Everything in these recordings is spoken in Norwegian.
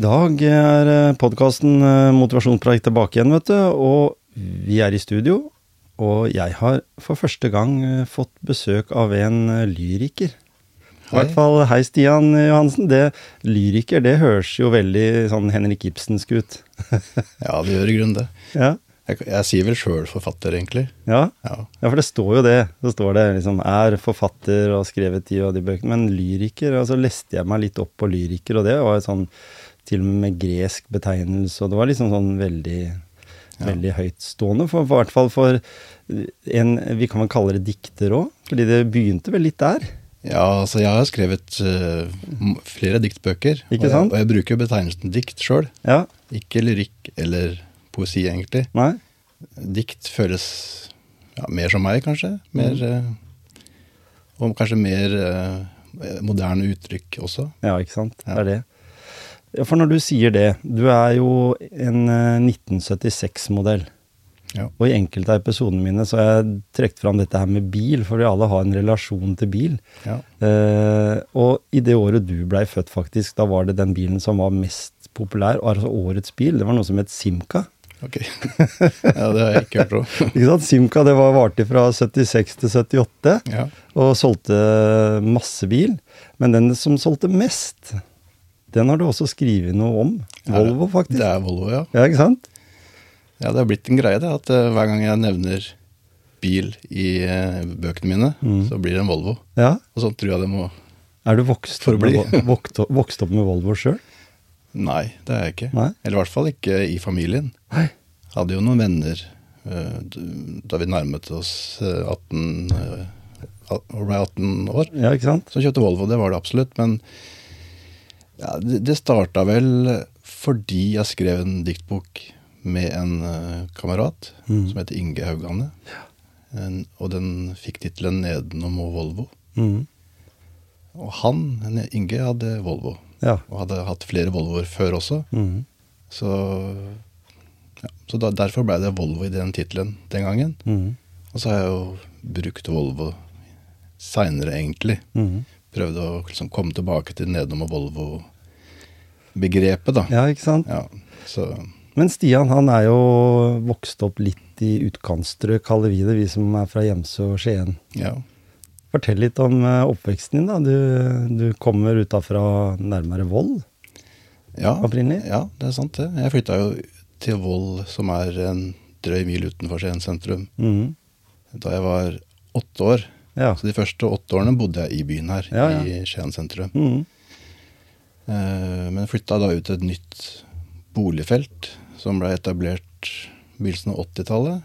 Dag er podkasten Motivasjonspreik tilbake igjen, vet du. Og vi er i studio. Og jeg har for første gang eh, fått besøk av en eh, lyriker. I hvert fall hei, Stian Johansen. Det, lyriker, det høres jo veldig sånn Henrik Ibsensk ut. ja, det gjør i grunnen det. Ja. Jeg, jeg sier vel sjøl forfatter, egentlig. Ja. Ja. ja, for det står jo det. Det står det liksom er forfatter og skrevet i og de bøkene. Men lyriker, altså leste jeg meg litt opp på lyriker, og det var jo sånn til og med med gresk betegnelse, og det var liksom sånn veldig veldig høytstående. For, for hvert fall for en Vi kan vel kalle det dikter òg? Fordi det begynte vel litt der? Ja, altså jeg har skrevet uh, flere diktbøker. Ikke og jeg, sant? Og jeg bruker betegnelsen dikt sjøl. Ja? Ikke lyrikk eller poesi, egentlig. Nei? Dikt føles ja, mer som meg, kanskje. Mer Mm. uh, Og kanskje mer uh, moderne uttrykk også. Ja, ikke sant. Det er det. Ja, for når du sier det Du er jo en eh, 1976-modell. Ja. Og i enkelte av episodene mine så har jeg trukket fram dette her med bil, for vi alle har en relasjon til bil. Ja. Eh, og i det året du blei født, faktisk, da var det den bilen som var mest populær, altså årets bil, det var noe som het Simca. Ok. ja, det har jeg ikke hørt om. Ikke sant? Simca det var varte fra 76 til 78, ja. og solgte masse bil. Men den som solgte mest, den har du også skrevet noe om. Volvo, faktisk. Det er Volvo, ja. Ja, ikke sant? Ja, det har blitt en greie det, at eh, hver gang jeg nevner bil i eh, bøkene mine, Mm. så blir det en Volvo. Ja. Og sånn tror jeg det må Er du vokst, opp med, Forbli. vokst, opp, med Volvo sjøl? Nei, det er jeg ikke. Nei. Eller i hvert fall ikke i familien. Nei. Hadde jo noen venner eh, da vi nærmet oss eh, 18 eh, at- og 18 år, Ja, ikke sant? som kjøpte Volvo. Det var det absolutt. Men ja, det, det starta vel fordi jeg skrev en diktbok med en eh, kamerat Mm. som heter Inge Haugane. En, og den fikk tittelen 'Nedenom og Volvo'. Mm. Og han, Inge, hadde Volvo. Ja. Og hadde hatt flere Volvoer før også. Mm. Så, ja, så da, derfor ble det Volvo i den tittelen den gangen. Mm. Og så har jeg jo brukt Volvo seinere, egentlig. Mm. Prøvd å liksom komme tilbake til nedom og Volvo-begrepet, da. Ja, ikke sant? Ja, så Men Stian han er jo vokst opp litt i utkantstrøk, kaller vi det, vi som er fra Gjemse og Skien. ja. Fortell litt om eh, oppveksten din. da. Du, du kommer utafra nærmere Vold Ja, opprinnelig? ja, det er sant det. Jeg flytta jo til Voll, som er en drøy mil utenfor Skien sentrum, mm. da jeg var åtte år. Ja. Så de første åtte årene bodde jeg i byen her, Ja, ja. i Skien sentrum. Mm. Eh, Men flytta da ut til et nytt boligfelt som ble etablert begynnelsen av 80-tallet.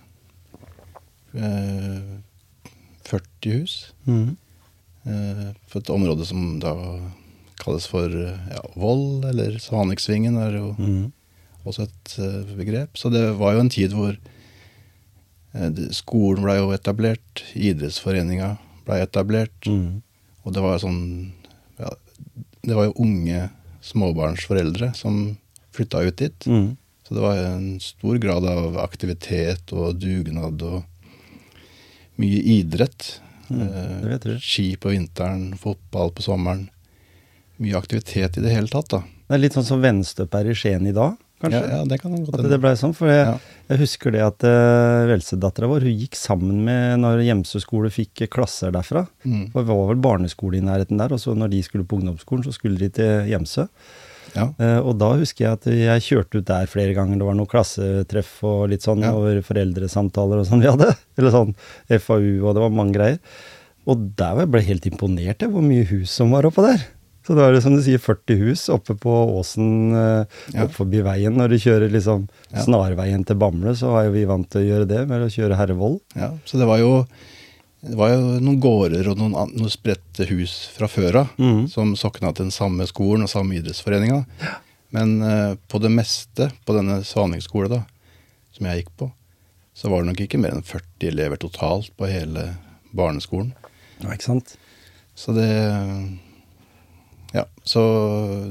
Eh, 40 hus. Mm. eh, et område som da kalles for eh, ja, Vold, eller Svaneksvingen er jo mm. også et eh, begrep. Så det var jo en tid hvor eh, skolen blei jo etablert, idrettsforeninga blei etablert. Mm. Og det var sånn ja, Det var jo unge småbarnsforeldre som flytta ut dit. Mm. Så det var en stor grad av aktivitet og dugnad og mye idrett. Mm, Eh. Ski på vinteren, fotball på sommeren. Mye aktivitet i det hele tatt, da. Det er litt sånn som Venstøp er i Skien i dag, kanskje? Ja, ja, det kan godt At det ble sånn, for jeg, Ja. jeg husker det at uh, Velsedattera vår hun gikk sammen med når Gjemse skole fikk eh, klasser derfra. Mm. For det var vel barneskole i nærheten der, og så når de skulle på ungdomsskolen, så skulle de til Gjemse. Ja. Uh, og da husker jeg at jeg kjørte ut der flere ganger. Det var noen klassetreff og litt sånn Ja. over foreldresamtaler og sånn vi hadde. Eller sånn FAU, og det var mange greier. Og der var jeg ble jeg helt imponert over hvor mye hus som var oppå der. Så da er det som du sier, 40 hus oppe på åsen eh, Ja. opp forbi veien. Når du kjører liksom Ja. snarveien til Bamble, så er jo vi vant til å gjøre det med å kjøre Herrevoll. Ja, så det var jo Det var jo noen gårder og noen, noen spredte hus fra før av mm. som sokna til den samme skolen og samme idrettsforeninga. Men eh, på det meste på denne Svaningsskole da, som jeg gikk på, så var det nok ikke mer enn 40 elever totalt på hele barneskolen. Ja, ikke sant? Så det Ja, så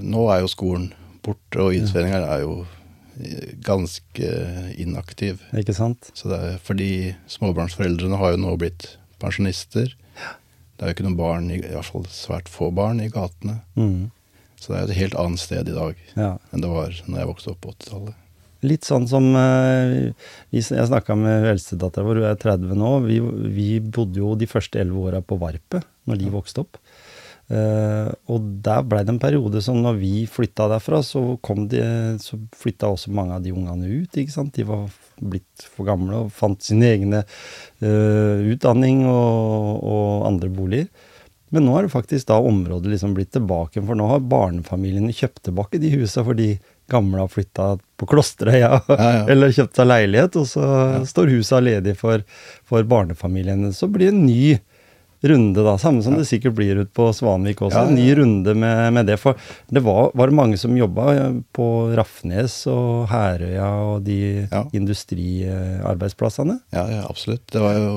nå er jo skolen borte, og idrettsforeninga er jo eh, ganske inaktiv. Ikke sant? Så det er fordi småbarnsforeldrene har jo nå blitt pensjonister. Det er jo ikke noen barn, i, hvert fall svært få barn, i gatene. Mm. Så det er et helt annet sted i dag Ja. enn det var når jeg vokste opp på 80-tallet. Litt sånn som eh, Jeg snakka med eldstedattera vår, hun er 30 nå. Vi, vi bodde jo de første elleve åra på Varpet når de vokste opp. Eh, og der blei det en periode som når vi flytta derfra, så, kom de, så flytta også mange av de ungene ut. ikke sant? De var blitt for gamle og fant sin egne uh, utdanning og, og andre boliger. Men nå er det faktisk da området liksom blitt tilbake, for nå har barnefamiliene kjøpt tilbake de husa fordi gamle har flytta på Klosterøya Ja, ja. eller kjøpt seg leilighet, og så står husa ledig for, for barnefamiliene. Så blir det en ny runde, da. Samme som det sikkert blir ut på Svanvik også. En ny runde med, med det. For det var, var det mange som jobba på Rafnes og Herøya og de industriarbeidsplassene. Ja, ja, absolutt. Det var jo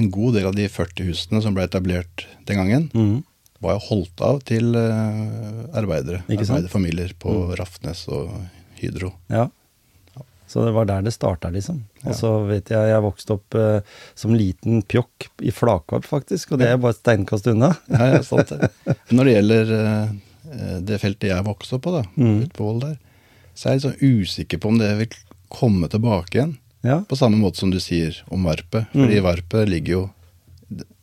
en god del av de 40 husene som ble etablert den gangen, Mm var jo holdt av til eh, arbeidere. Arbeiderfamilier på Rafnes og Hydro. Ja. Så det var der det starta, liksom. Og så vet jeg jeg vokste opp eh, som liten pjokk i Flakorp, faktisk, og det er bare et steinkast unna. Ja, ja, sant det. Når det gjelder eh, det feltet jeg vokste opp på, da, Mm. ute på Vold der, så er jeg sånn usikker på om det vil komme tilbake igjen. Ja, På samme måte som du sier om Varpet. Fordi Varpet ligger jo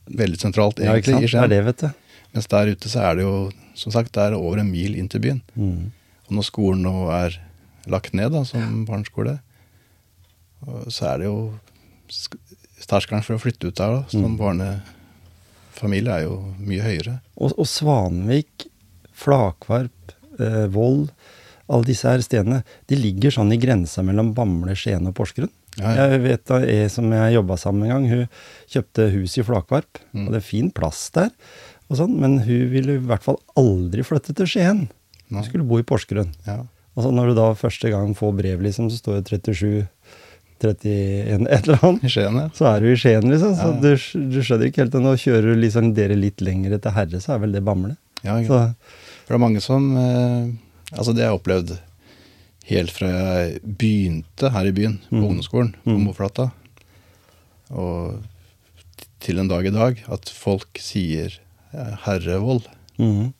veldig sentralt egentlig, ja i Det er det, vet du. Mens der ute så er det jo, som sagt, det er over en mil inn til byen. Mm. Og når skolen nå er lagt ned da, som barneskole, og så er det jo sk- Terskelen for å flytte ut der da, som Mm. barnefamilie er jo mye høyere. Og, og Svanvik, Flakvarp, eh, Vold, alle disse her stedene, de ligger sånn i grensa mellom Bamble, Skien og Porsgrunn. Ja, ja. Jeg vet da ei som jeg jobba sammen med en gang, hun kjøpte hus i Flakvarp. Mm. Og det er fin plass der, og sånn, men hun ville i hvert fall aldri flytte til Skien. Hun skulle bo i Porsgrunn. Ja. Og så når du da første gang får brev, liksom, så står det 37, 31, et eller annet. I Skien, ja. Så er du i Skien, liksom. Så Ja, ja. du, du skjønner ikke helt det. Nå kjører du liksom dere litt lenger til Herre, så er vel det Bamble. ja ja. Så. For det er mange som eh, Altså, det har jeg opplevd helt fra jeg begynte her i byen, på Mm. ungdomsskolen, på Mm. Moflata, og til en dag i dag, at folk sier eh, Herrevoll. Mm.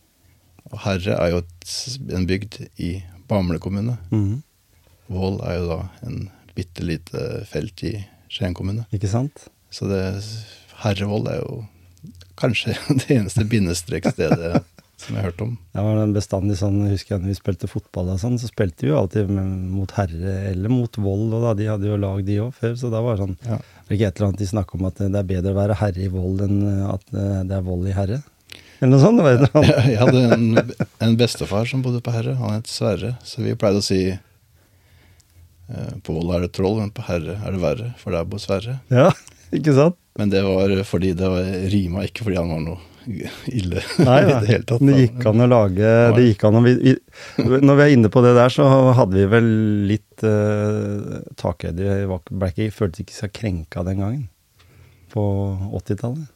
Og Herre er jo et, en bygd i Bamble kommune. mhm. Vål er jo da en bitte lite felt i Skien kommune. Ikke sant? Så det Herrevoll er jo kanskje det eneste bindestrekstedet som jeg har hørt om. Det var en bestandig sånn, husker jeg når vi spilte fotball og sånn, så spilte vi jo alltid mot Herre eller mot Vold, og da, de hadde jo lag de òg før, så da var det sånn Ja. Var det ikke et eller annet de snakka om at det er bedre å være herre i vold enn at eh, det er vold i herre? Eller noe sånt? Det var et. Jeg hadde en, en bestefar som bodde på Herre. Han het Sverre. Så vi pleide å si eh, på Voll er det troll, men på Herre er det verre, for der bor Sverre. Ja, ikke sant? Men det var fordi det var rima, ikke fordi han var noe ille Nei, i det hele tatt. Det gikk an å lage det gikk an å, vi, Når vi er inne på det der, så hadde vi vel litt uh, takhøyde. Jeg følte ikke seg krenka den gangen. På 80-tallet.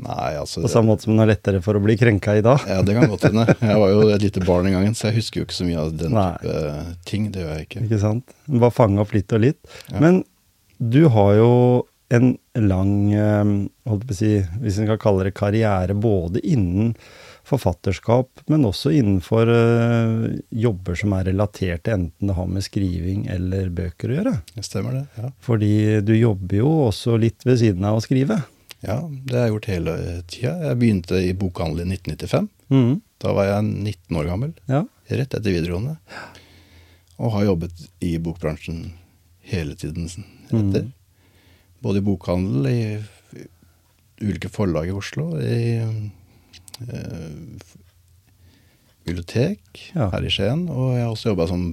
Nei, altså På samme måte som det er lettere for å bli krenka i dag. Ja, det kan godt hende. Jeg var jo et lite barn en gangen, så jeg husker jo ikke så mye av den Nei. type ting. Det gjør jeg ikke. Ikke sant? Bare fange opp litt og litt. Ja. Men du har jo en lang, eh, holdt på å si, hvis en kan kalle det karriere, både innen forfatterskap, men også innenfor uh, jobber som er relatert til enten det har med skriving eller bøker å gjøre. Det stemmer det. Ja. Fordi du jobber jo også litt ved siden av å skrive. Ja, det har jeg gjort hele tida. Jeg begynte i bokhandel i 1995. Mm. Da var jeg 19 år gammel, Ja. rett etter videregående. Og har jobbet i bokbransjen hele tiden etter. Mm. Både i bokhandel, i ulike forlag i Oslo, i eh, bibliotek Ja. her i Skien. Og jeg har også jobba som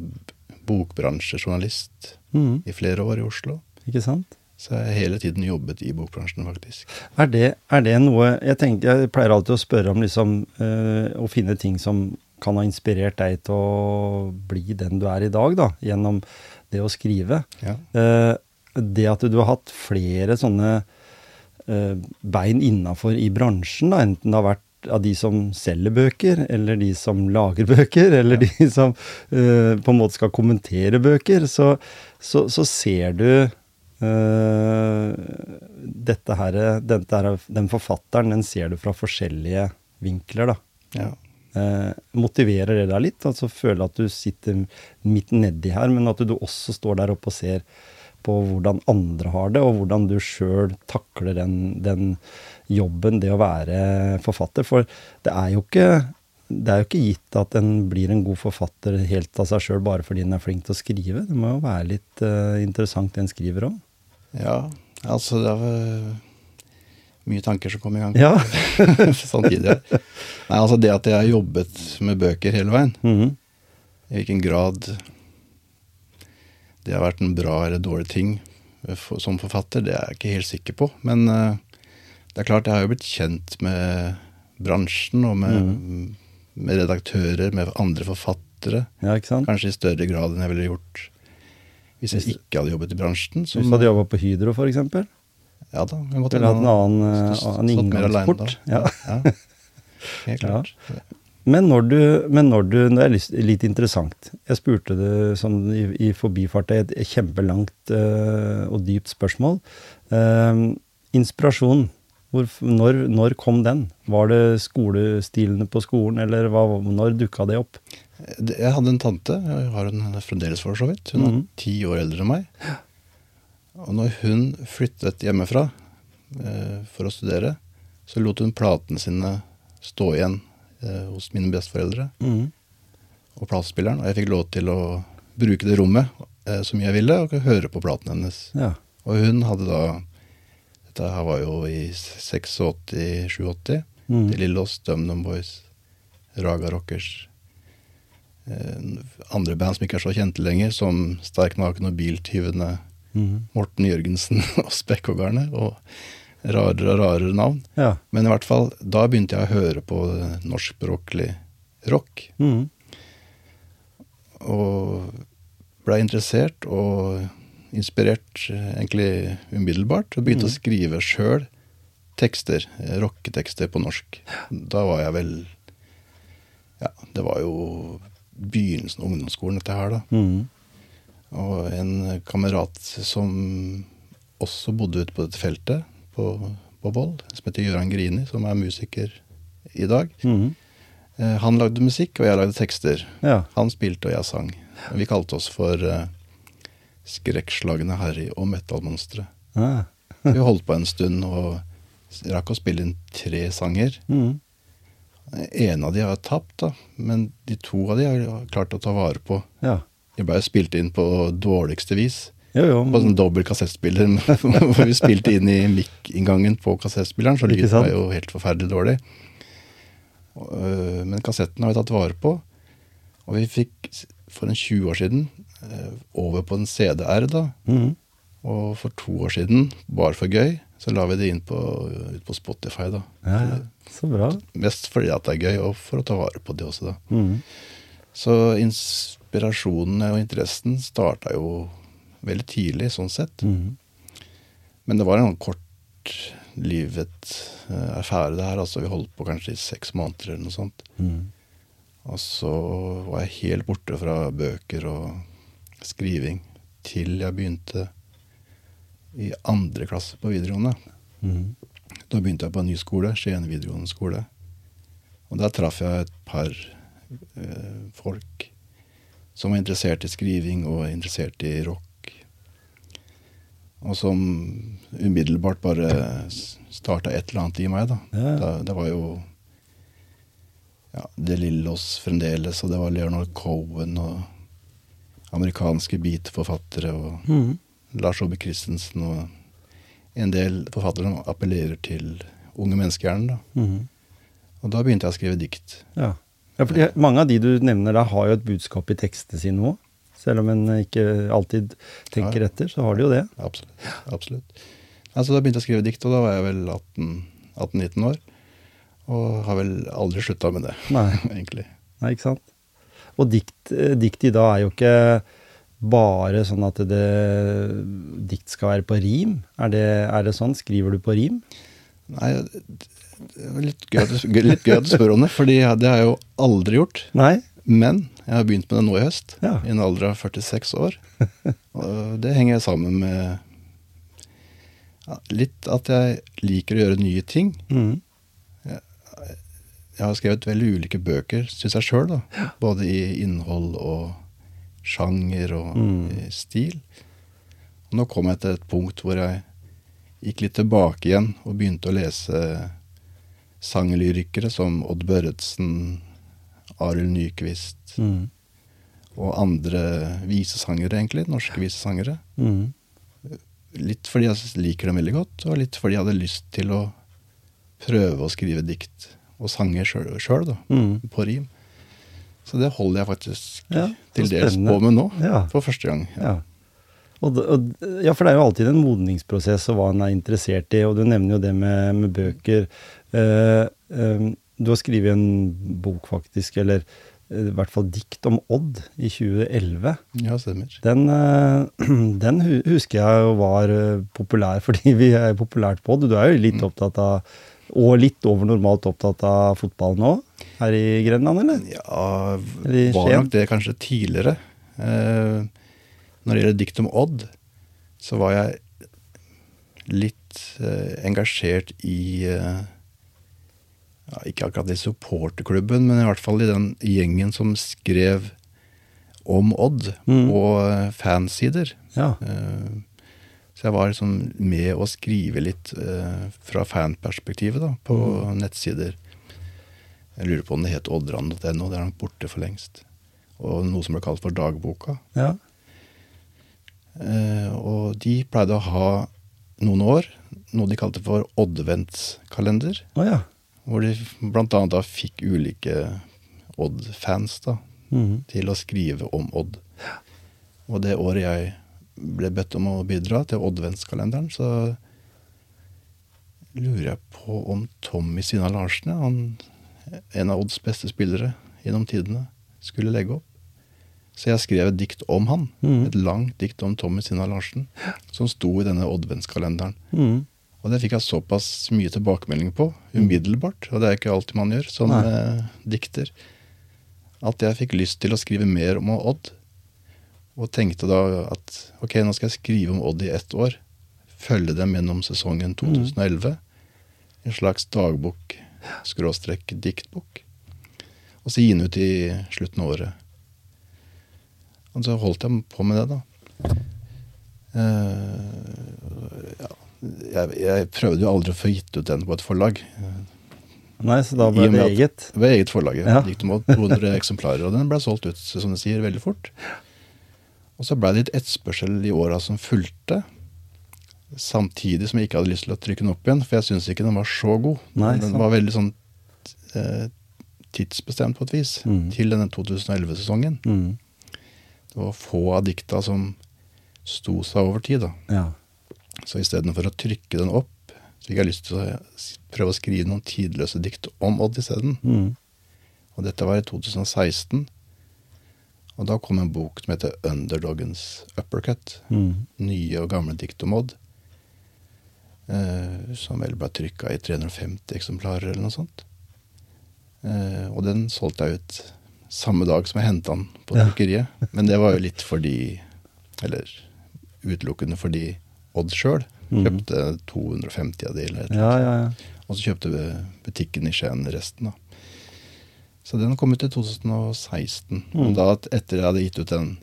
bokbransjejournalist mm. i flere år i Oslo. Ikke sant? Så jeg har hele tiden jobbet i bokbransjen, faktisk. Er det, er det noe jeg, tenker, jeg pleier alltid å spørre om liksom øh, Å finne ting som kan ha inspirert deg til å bli den du er i dag, da, gjennom det å skrive. Ja. Uh, det at du har hatt flere sånne uh, bein innafor i bransjen, da, enten det har vært av de som selger bøker, eller de som lager bøker, eller de som uh, på en måte skal kommentere bøker, så, så, så ser du dette her, dette her, Den forfatteren, den ser du fra forskjellige vinkler, da. ja. Eh, motiverer det deg litt? Altså føle at du sitter midt nedi her, men at du også står der oppe og ser på hvordan andre har det, og hvordan du sjøl takler den, den jobben, det å være forfatter. For det er jo ikke det er jo ikke gitt at en blir en god forfatter helt av seg sjøl bare fordi en er flink til å skrive. Det må jo være litt uh, interessant det en skriver òg. Ja. Altså, det var mye tanker som kom i gang Ja. samtidig. Nei, altså det at jeg har jobbet med bøker hele veien, Mhm. i hvilken grad det har vært en bra eller dårlig ting for, som forfatter, det er jeg ikke helt sikker på. Men uh, det er klart, jeg har jo blitt kjent med bransjen og med, med redaktører, med andre forfattere. ja? Kanskje i større grad enn jeg ville gjort hvis jeg ikke hadde jobbet i bransjen. Hvis du hadde jobba på Hydro, f.eks. ja da, jeg måtte Eller hatt en annen, eh, stått- annen mer alene inngangsport. Ja. ja. Helt Ja. klart. Men når du, men når du Det er litt, interessant. Jeg spurte det sånn i, i forbifart, er et kjempelangt uh, og dypt spørsmål. Uh, inspirasjon. Hvor, når, når kom den? Var det skolestilene på skolen, eller hva, når dukka det opp? Jeg hadde en tante, jeg har henne fremdeles for så vidt. Hun er Mhm. ti år eldre enn meg. Og når hun flyttet hjemmefra eh, for å studere, så lot hun platene sine stå igjen eh, hos mine besteforeldre Mm. og platespilleren. Og jeg fikk lov til å bruke det rommet eh, så mye jeg ville, og høre på platene hennes. Ja. Og hun hadde da Dette her var jo i 86-87. Mm. De Lillos, Dumdum Boys, Raga Rockers. Eh, andre band som ikke er så kjente lenger, som Sterk Naken og Biltyvene, mm. Morten Jørgensen og Spekkhoggerne, og rarere og rarere navn. ja. Men i hvert fall, da begynte jeg å høre på norskspråklig rock. Mm. Og ble interessert og inspirert eh, egentlig umiddelbart. Og begynte å skrive sjøl tekster, eh, rocketekster på norsk. Da var jeg vel Ja, det var jo begynnelsen av ungdomsskolen, dette her, da. Mm. Og en kamerat som også bodde ute på dette feltet, på, på Vold, som heter Gøran Grini, som er musiker i dag. Mm. Eh, Han lagde musikk, og jeg lagde tekster. Ja. Han spilte, og jeg sang. Vi kalte oss for eh, Skrekkslagne Harry og Metalmonstre. Ah. Vi holdt på en stund og rakk å spille inn tre sanger. Mhm. En av de har jeg tapt, da, men de to av de har jeg klart å ta vare på. ja. De ble spilt inn på dårligste vis. Jo, jo. På sånn dobbel kassettspiller hvor vi spilte inn i mic-inngangen på kassettspilleren, så lyden var jo helt forferdelig dårlig. Øh, Men kassetten har vi tatt vare på. Og vi fikk for en 20 år siden øh, over på en CDR, da. Mm. Og for to år siden, bare for gøy, så la vi det inn på, ut på Spotify, da. Ja, ja. Så bra. Mest fordi at det er gøy, og for å ta vare på det også, da. Mm. Så inspirasjonen og interessen starta jo veldig tidlig, sånn sett. Mm. Men det var en sånn kortlivet uh, affære, det her. Altså, vi holdt på kanskje i seks måneder eller noe sånt. Mm. Og så var jeg helt borte fra bøker og skriving til jeg begynte i andre klasse på videregående. Mm. Da begynte jeg på en ny skole, Skien videregående skole. Og der traff jeg et par eh, folk som var interessert i skriving og interessert i rock. Og som umiddelbart bare starta et eller annet i meg, da. Ja, da det var jo ja, De Lillos fremdeles, og det var Leonard Cohen og amerikanske beatforfattere og Mhm. Lars Ove Christensen og en del forfattere som appellerer til unge menneskehjernen. Da. -hmm. Og da begynte jeg å skrive dikt. Ja. ja, fordi mange av de du nevner da, har jo et budskap i tekstene sine òg. Selv om en ikke alltid tenker Ja. etter, så har de jo det. Absolutt. absolutt. Altså, da begynte jeg å skrive dikt, og da var jeg vel 18-19 år. Og har vel aldri slutta med det, Nei. egentlig. Nei, ikke sant? Og dikt, eh, dikt i dag er jo ikke bare sånn at det dikt skal være på rim. Er det, er det sånn? Skriver du på rim? Nei, det er litt gøy litt gøy at du spør om det, for det har jeg jo aldri gjort. Nei? Men jeg har begynt med det nå i høst, Ja. i en alder av 46 år. Og det henger sammen med ja, litt at jeg liker å gjøre nye ting. Mm. Jeg har skrevet veldig ulike bøker, syns jeg sjøl. Både i innhold og sjanger og Mm. stil. Og nå kom jeg til et punkt hvor jeg gikk litt tilbake igjen og begynte å lese sanglyrikere som Odd Børretzen, Arild Nyquist Mm. og andre visesangere, egentlig. Norske visesangere. Mm. Litt fordi jeg liker dem veldig godt, og litt fordi jeg hadde lyst til å prøve å skrive dikt og sanger sjøl, da. Mm. På rim. Så det holder jeg faktisk Ja, til dels på med nå. Ja. For første gang. Ja. Og, og, ja, for det er jo alltid en modningsprosess og hva en er interessert i, og du nevner jo det med, med bøker. Uh, eh, du har skrevet en bok, faktisk, eller eh, i hvert fall dikt om Odd i 2011. Ja, stemmer. Den, den husker jeg jo var populær, fordi vi er populært på Odd. Du er jo litt opptatt av, og litt over normalt opptatt av fotball nå, her i Grenland, eller? Ja, Eller var nok det kanskje tidligere. Eh, når det gjelder dikt om Odd, så var jeg litt eh, engasjert i eh, ja, Ikke akkurat i supporterklubben, men i hvert fall i den gjengen som skrev om Odd Mm. og eh, fansider. Ja. Eh, Så jeg var liksom med å skrive litt eh, fra fanperspektivet da, på nettsider. Jeg lurer på om det het oddran.no, det er nok borte for lengst. Og noe som ble kalt for Dagboka. ja. Eh, og de pleide å ha noen år noe de kalte for Oddventskalender. Oh, ja. Hvor de annet da fikk ulike Odd-fans da, mm. til å skrive om Odd. Og det året jeg ble bedt om å bidra til Oddventskalenderen, så lurer jeg på om Tommy Sina Larsen, han, en av Odds beste spillere gjennom tidene, skulle legge opp. Så jeg skrev et dikt om han. Mm. Et langt dikt om Tommy Sina Larsen, som sto i denne Oddventskalenderen. Mm. Og det fikk jeg såpass mye tilbakemelding på umiddelbart, og det er ikke alltid man gjør som eh, dikter, at jeg fikk lyst til å skrive mer om Odd. Og tenkte da at ok, nå skal jeg skrive om Odd i ett år. Følge dem gjennom sesongen 2011. En slags dagbok, skråstrekk diktbok. Og så gi den ut i slutten av året. Og så holdt jeg på med det, da. Uh, ja, jeg, jeg prøvde jo aldri å få gitt ut den på et forlag. Nei, så da ble det eget? det var eget. Ved eget forlag. Ja. Ja. Om Odd, 200 eksemplarer. Og den ble solgt ut som du sier, veldig fort. Og så ble det litt etterspørsel i åra som fulgte. Samtidig som jeg ikke hadde lyst til å trykke den opp igjen, for jeg syns ikke den var så god. Nei, den var veldig sånn eh, tidsbestemt på et vis Mm. til denne 2011-sesongen. Mm. Det var få av dikta som sto seg over tid. da. Ja. Så istedenfor å trykke den opp, så fikk jeg lyst til å prøve å skrive noen tidløse dikt om Odd isteden. Mm. Og dette var i 2016. Og da kom en bok som heter 'Underdoggens Uppercut'. Mm. Nye og gamle dikt om Odd. Eh, som vel ble trykka i 350 eksemplarer eller noe sånt. Eh, og den solgte jeg ut samme dag som jeg henta den på Ja. trykkeriet. Men det var jo litt fordi Eller utelukkende fordi Odd sjøl kjøpte kjøpte 250 av de. Eller et eller annet. ja, ja. Og så kjøpte butikken i Skien resten, da. Så den kom ut i 2016. Mm. Da, etter jeg hadde gitt ut den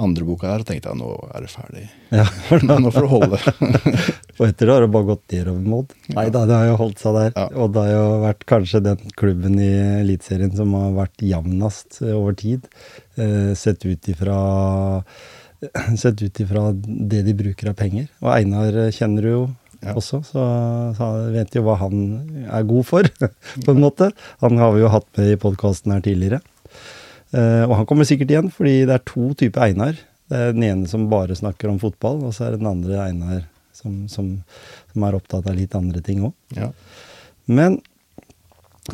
andre boka her, tenkte jeg nå er det ferdig. ja. nå får det holde. Og etter det har det bare gått nedover Odd. Nei da, det har jo holdt seg der. Ja. Og det har jo vært kanskje den klubben i Eliteserien som har vært jevnest over tid. Eh, sett ut ifra Sett ut ifra det de bruker av penger. Og Einar kjenner du jo Ja. også, så, så vet jo hva han er god for, på en måte. Han har vi jo hatt med i podkasten her tidligere. Uh, og han kommer sikkert igjen, fordi det er to typer Einar. Det er den ene som bare snakker om fotball, og så er det den andre Einar som, som, som er opptatt av litt andre ting òg. Ja. Men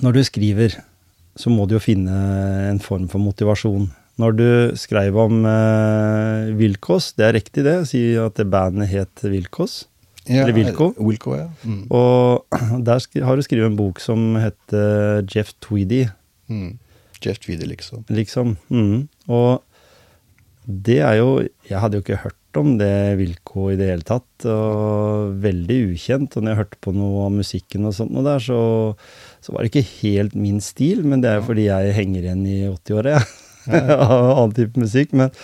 når du skriver, så må du jo finne en form for motivasjon. Når du skrev om uh, Vilkås, det er riktig det, si at det bandet het Wilkås. Ja, Eller Wilco. Wilco, ja. Mm. Og der har du skrevet en bok som heter Jeff Tweedy, Mm. Jeff Tweedy, liksom. liksom. Mm. Og det er jo Jeg hadde jo ikke hørt om det Wilco i det hele tatt, og veldig ukjent. Og når jeg hørte på noe av musikken og sånt noe der, så, så var det ikke helt min stil, men det er jo fordi jeg henger igjen i 80-åra, jeg. Av annen type musikk. Men,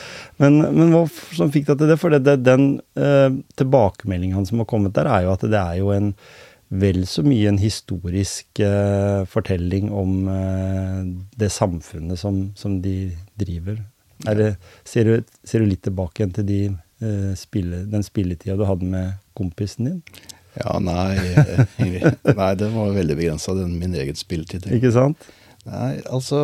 men, men hva som fikk deg til det? For det, det, den eh, tilbakemeldingen som har kommet der, er jo at det er jo en vel så mye en historisk eh, fortelling om eh, det samfunnet som, som de driver. Er det, ser, du, ser du litt tilbake igjen til de, eh, spille, den spilletida du hadde med kompisen din? Ja, nei, eh, nei, det var veldig begrensa, min egen spilletid. Ikke sant? Nei, altså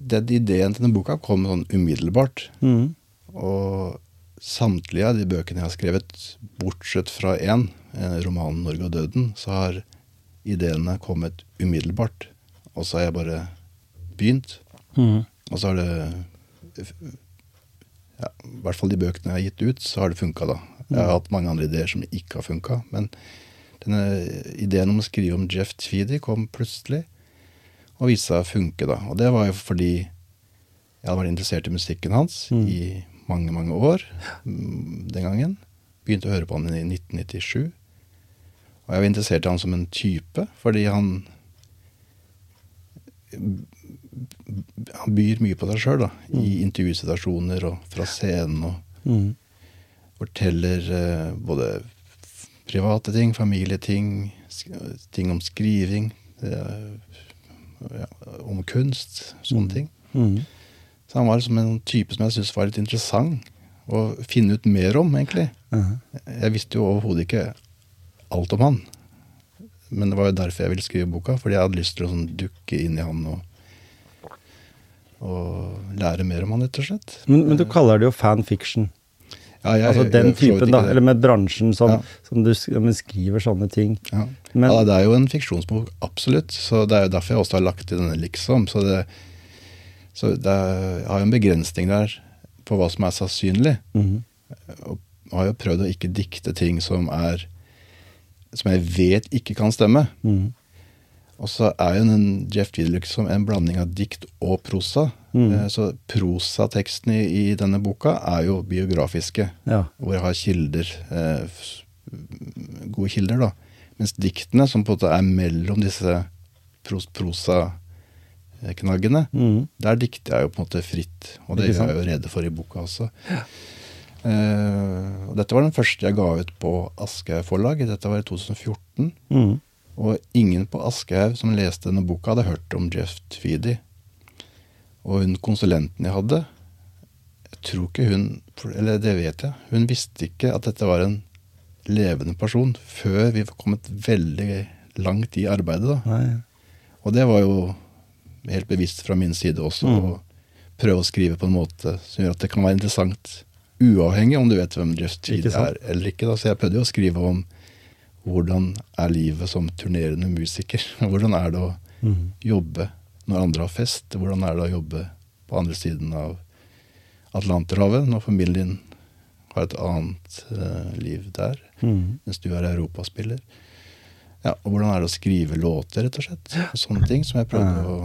den Ideen til denne boka kom sånn umiddelbart. Mm. Og samtlige av de bøkene jeg har skrevet, bortsett fra én, eh, romanen 'Norge og døden', så har ideene kommet umiddelbart. Og så har jeg bare begynt. Mm. Og så har det ja, I hvert fall de bøkene jeg har gitt ut, så har det funka, da. Jeg har hatt mange andre ideer som ikke har funka. Men denne ideen om å skrive om Jeff Tweedy kom plutselig, og viste seg å funke, da. Og det var jo fordi jeg hadde vært interessert i musikken hans Mm. i mange, mange år mm, den gangen. Begynte å høre på han i 1997. Og jeg var interessert i han som en type, fordi han han byr mye på seg sjøl, i intervjusituasjoner og fra scenen. og Mm. Forteller eh, både private ting, familieting, ting om skriving, eh, ja, om kunst, sånne ting. Mm. Så han var som en type som jeg syntes var litt interessant å finne ut mer om, egentlig. Mhm. Jeg visste jo overhodet ikke alt om han. Men det var jo derfor jeg ville skrive boka, fordi jeg hadde lyst til å sånn dukke inn i han og, og lære mer om han, rett og slett. Men, men du kaller det jo fanfiction. Ja, jeg- altså den typen, da. Eller med bransjen som, Ja. som du skriver sånne ting. Ja. Men- ja, det er jo en fiksjonsbok, absolutt. Så det er jo derfor jeg også har lagt til denne, liksom. Så det, så det er, jeg har jo en begrensning der på hva som er sannsynlig. Mhm. Og har jo prøvd å ikke dikte ting som er Som jeg vet ikke kan stemme. Mhm. Og så er jo den Jeff Tweedy liksom en blanding av dikt og prosa. Mm. Eh, Så prosatekstene i, denne boka er jo biografiske. Ja. Hvor jeg har kilder, eh, gode kilder, da. Mens diktene, som på en måte er mellom disse pros prosa-knaggene, Mhm. der dikter jeg jo på en måte fritt. Og det gjør jeg jo rede for i boka også. Eh, og dette var den første jeg ga ut på Aschehoug forlag. Dette var i 2014. Mm. Og ingen på Aschehoug som leste denne boka, hadde hørt om Jeff Tweedy. Og hun konsulenten jeg hadde, jeg tror ikke hun Eller det vet jeg. Hun visste ikke at dette var en levende person før vi var kommet veldig langt i arbeidet. da. Nei. Og det var jo helt bevisst fra min side også Mm. å prøve å skrive på en måte som gjør at det kan være interessant, uavhengig om du vet hvem Jeff Tweedy er eller ikke. da. Så jeg prøvde jo å skrive om hvordan er livet som turnerende musiker. Hvordan er det å mm. jobbe når andre har fest? Hvordan er det å jobbe på andre siden av Atlanterhavet når familien har et annet uh, liv der, mm. mens du er europaspiller? Ja, og hvordan er det å skrive låter, rett og slett? Og sånne ting som jeg prøvde å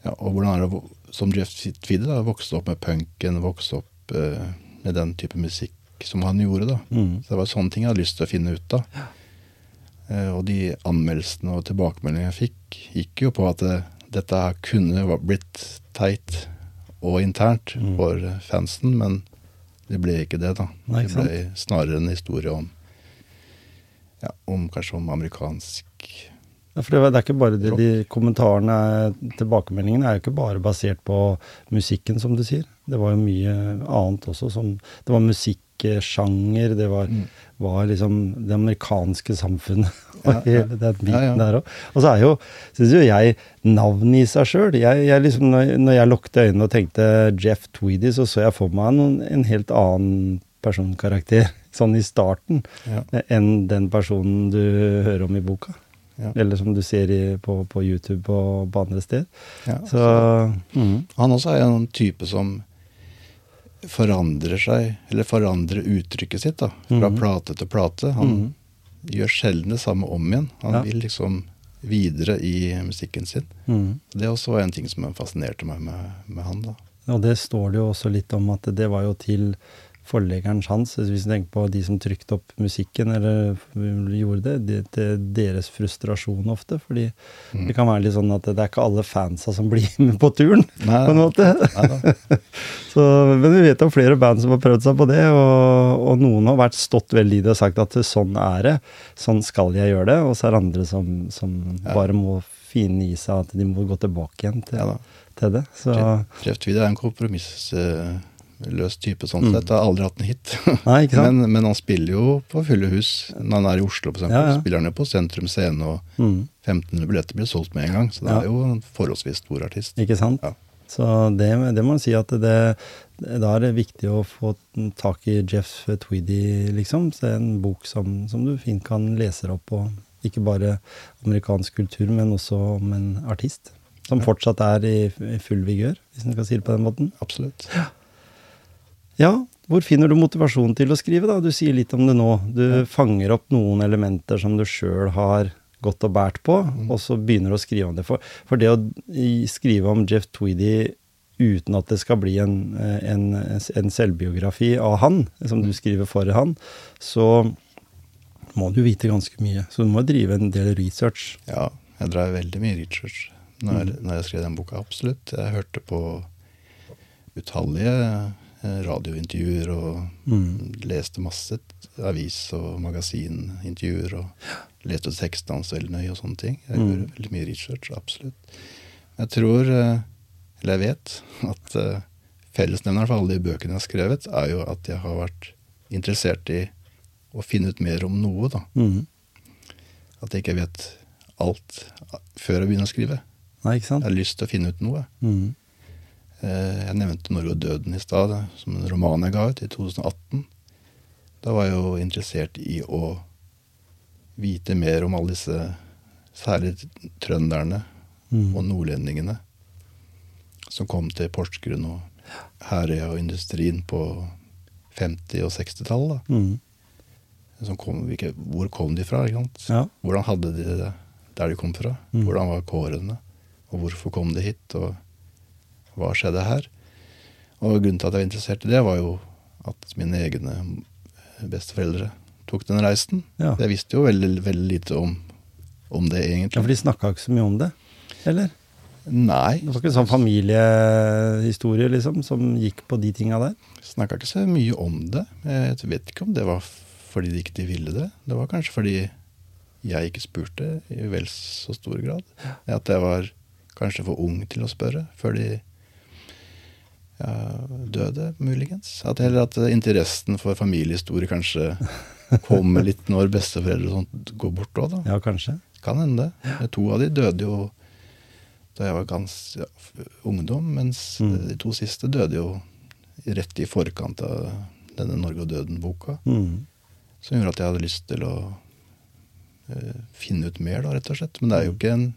Ja, og hvordan er det å som Jeff Tweedy da, vokste opp med punken, vokste opp uh, med den type musikk som han gjorde, da. Mm. Så det var sånne ting jeg hadde lyst til å finne ut av. Eh, og de anmeldelsene og tilbakemeldingene jeg fikk, gikk jo på at dette kunne blitt teit og internt Mm. for eh, fansen, men det ble ikke det, da. Nei, det ble snarere en historie om ja, om kanskje om amerikansk Ja, for det, er ikke bare det, de kommentarene, tilbakemeldingene er jo ikke bare basert på musikken, som du sier. Det var jo mye annet også. Som, det var musikk musikksjanger, det var, Mm. Var liksom det amerikanske samfunnet. og Ja, hele den biten Ja, ja. der òg. Og så er jo, syns jo jeg, navnet i seg sjøl jeg, jeg liksom, når, jeg lukket øynene og tenkte Jeff Tweedy, så så jeg for meg noen, en helt annen personkarakter sånn i starten enn den personen du hører om i boka. Eller som du ser i, på, på YouTube og på andre steder. Så mm, Han også er en type som forandrer seg, eller forandrer uttrykket sitt, da. Fra mm. plate til plate. Han mm. gjør sjelden det samme om igjen. Han Ja. vil liksom videre i musikken sin. mm. Det også var en ting som fascinerte meg med, med han, da. Og det står det jo også litt om at det var jo til forleggeren hans, hvis du tenker på de som trykte opp musikken, eller gjorde det, det deres frustrasjon ofte. Fordi Mm. det kan være litt sånn at det er ikke alle fansa som blir med på turen, Nei, på en måte. Så, men vi vet om flere band som har prøvd seg på det, og, og noen har vært stått veldig i det og sagt at sånn er det, sånn skal jeg gjøre det, og så er det andre som, som Ja. bare må finne i seg at de må gå tilbake igjen til, Ja til det. Så Jeff Tweedy er en kompromissløs type sånn Mm. sett. Har aldri hatt en hit. Nei, ikke men, men han spiller jo på fulle hus. Når han er i Oslo, for eksempel, Ja, ja. spiller han jo på Sentrum Scene, og mm. 1500 billetter blir solgt med en gang. Så det Ja. er jo en forholdsvis stor artist. Ikke sant? Ja. Så det, det må man si at det, da er det viktig å få tak i Jeff Tweedy, liksom. Så det er en bok som, som du fint kan lese opp på. Ikke bare amerikansk kultur, men også om en artist. Som fortsatt er i, full vigør, hvis en skal si det på den måten. Absolutt. Ja, hvor finner du motivasjon til å skrive, da? Du sier litt om det nå. Du Ja. fanger opp noen elementer som du sjøl har gått og båret på, Mm. og så begynner du å skrive om det. For, for det å skrive om Jeff Tweedy uten at det skal bli en, eh, en, en selvbiografi av han, som du Mm. skriver for han, så må du vite ganske mye. Så du må drive en del research. Ja, jeg drev veldig mye research når, Mm. når jeg skrev den boka. Absolutt. Jeg hørte på utallige radiointervjuer og Mm. leste masse avis- og magasinintervjuer og leste tekstene hans veldig nøye og sånne ting. Jeg Mm. gjorde veldig mye research, absolutt. Jeg tror, eh, eller jeg vet, at eh, fellesnevneren for alle de bøkene jeg har skrevet, er jo at jeg har vært interessert i å finne ut mer om noe, da. Mm. At jeg ikke vet alt før jeg begynner å skrive. Nei, ikke sant? Jeg har lyst til å finne ut noe. Mm. Eh, Jeg nevnte 'Norge og døden' i stad, som en roman jeg ga ut i 2018. Da var jeg jo interessert i å vite mer om alle disse, særlig trønderne Mm. og nordlendingene, som kom til Porsgrunn og Herøya og industrien på 50- og 60-tallet. Mm. Som kom, hvor kom de fra? Ja. Hvordan hadde de det der de kom fra? Mm. Hvordan var kårene? Og hvorfor kom de hit? Og hva skjedde her? Og grunnen til at jeg var interessert i det, var jo at mine egne besteforeldre tok den reisen. Ja. Jeg visste jo veldig, veldig lite om, om det, ja, egentlig. for de snakka ikke så mye om det, eller? Nei. Det var ikke en sånn familiehistorie, liksom, som gikk på de tinga der? Snakka ikke så mye om det. Jeg vet ikke om det var fordi de ikke ville det. Det var kanskje fordi jeg ikke spurte i vel så stor grad. At jeg var kanskje for ung til å spørre før de ja, døde, muligens. At heller at interessen for familiehistorie kanskje kommer litt når besteforeldre og sånt går bort òg, da. Ja, kanskje. Kan hende. To av de døde jo da jeg var ganske ja, ungdom, mens Mm. de to siste døde jo rett i forkant av denne 'Norge og døden'-boka. Mm. Som gjorde at jeg hadde lyst til å uh, finne ut mer, da, rett og slett. Men det er jo ikke en,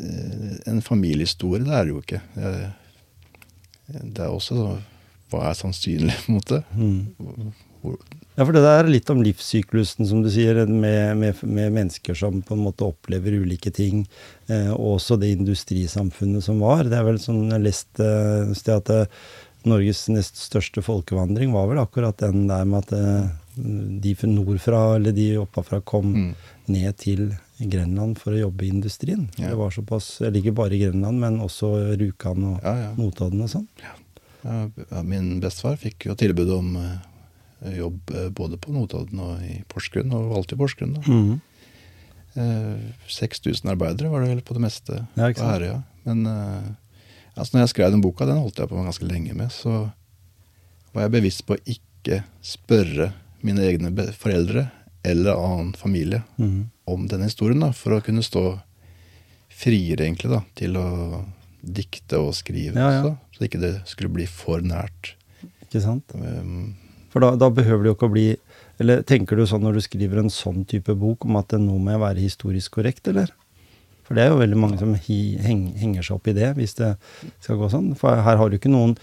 eh, en familiehistorie. Det er det jo ikke. Jeg, det er også så, hva er sannsynlig, på en måte. Mm. Ja, for det der er litt om livssyklusen, som du sier, med, med, med mennesker som på en måte opplever ulike ting. Eh, også det industrisamfunnet som var. Det er vel sånn jeg leste eh, et sted at det, Norges nest største folkevandring var vel akkurat den der med at eh, de nordfra, eller de oppafra, kom mm. ned til Grenland for å jobbe i industrien. Ja. Det var såpass, eller ikke bare i Grenland, men også Rjukan og Ja, ja. Notodden og sånn. Ja, ja, min bestefar fikk jo tilbud om eh, jobb eh, både på Notodden og i Porsgrunn, og valgte jo Porsgrunn. da. Mm. Eh, 6000 arbeidere var det vel på det meste Ja, på? Herøya. Men eh, altså når jeg skrev den boka, den holdt jeg på ganske lenge med, så var jeg bevisst på å ikke spørre mine egne foreldre eller annen familie mm. om denne historien, da, for å kunne stå friere, egentlig, da, til å dikte og skrive Ja, ja. også, så ikke det skulle bli for nært. Ikke sant? Um, For da, da behøver det jo ikke å bli Eller tenker du sånn når du skriver en sånn type bok, om at nå må jeg være historisk korrekt, eller? For det er jo veldig mange som hi, heng, henger seg opp i det, hvis det skal gå sånn. For her har du ikke noen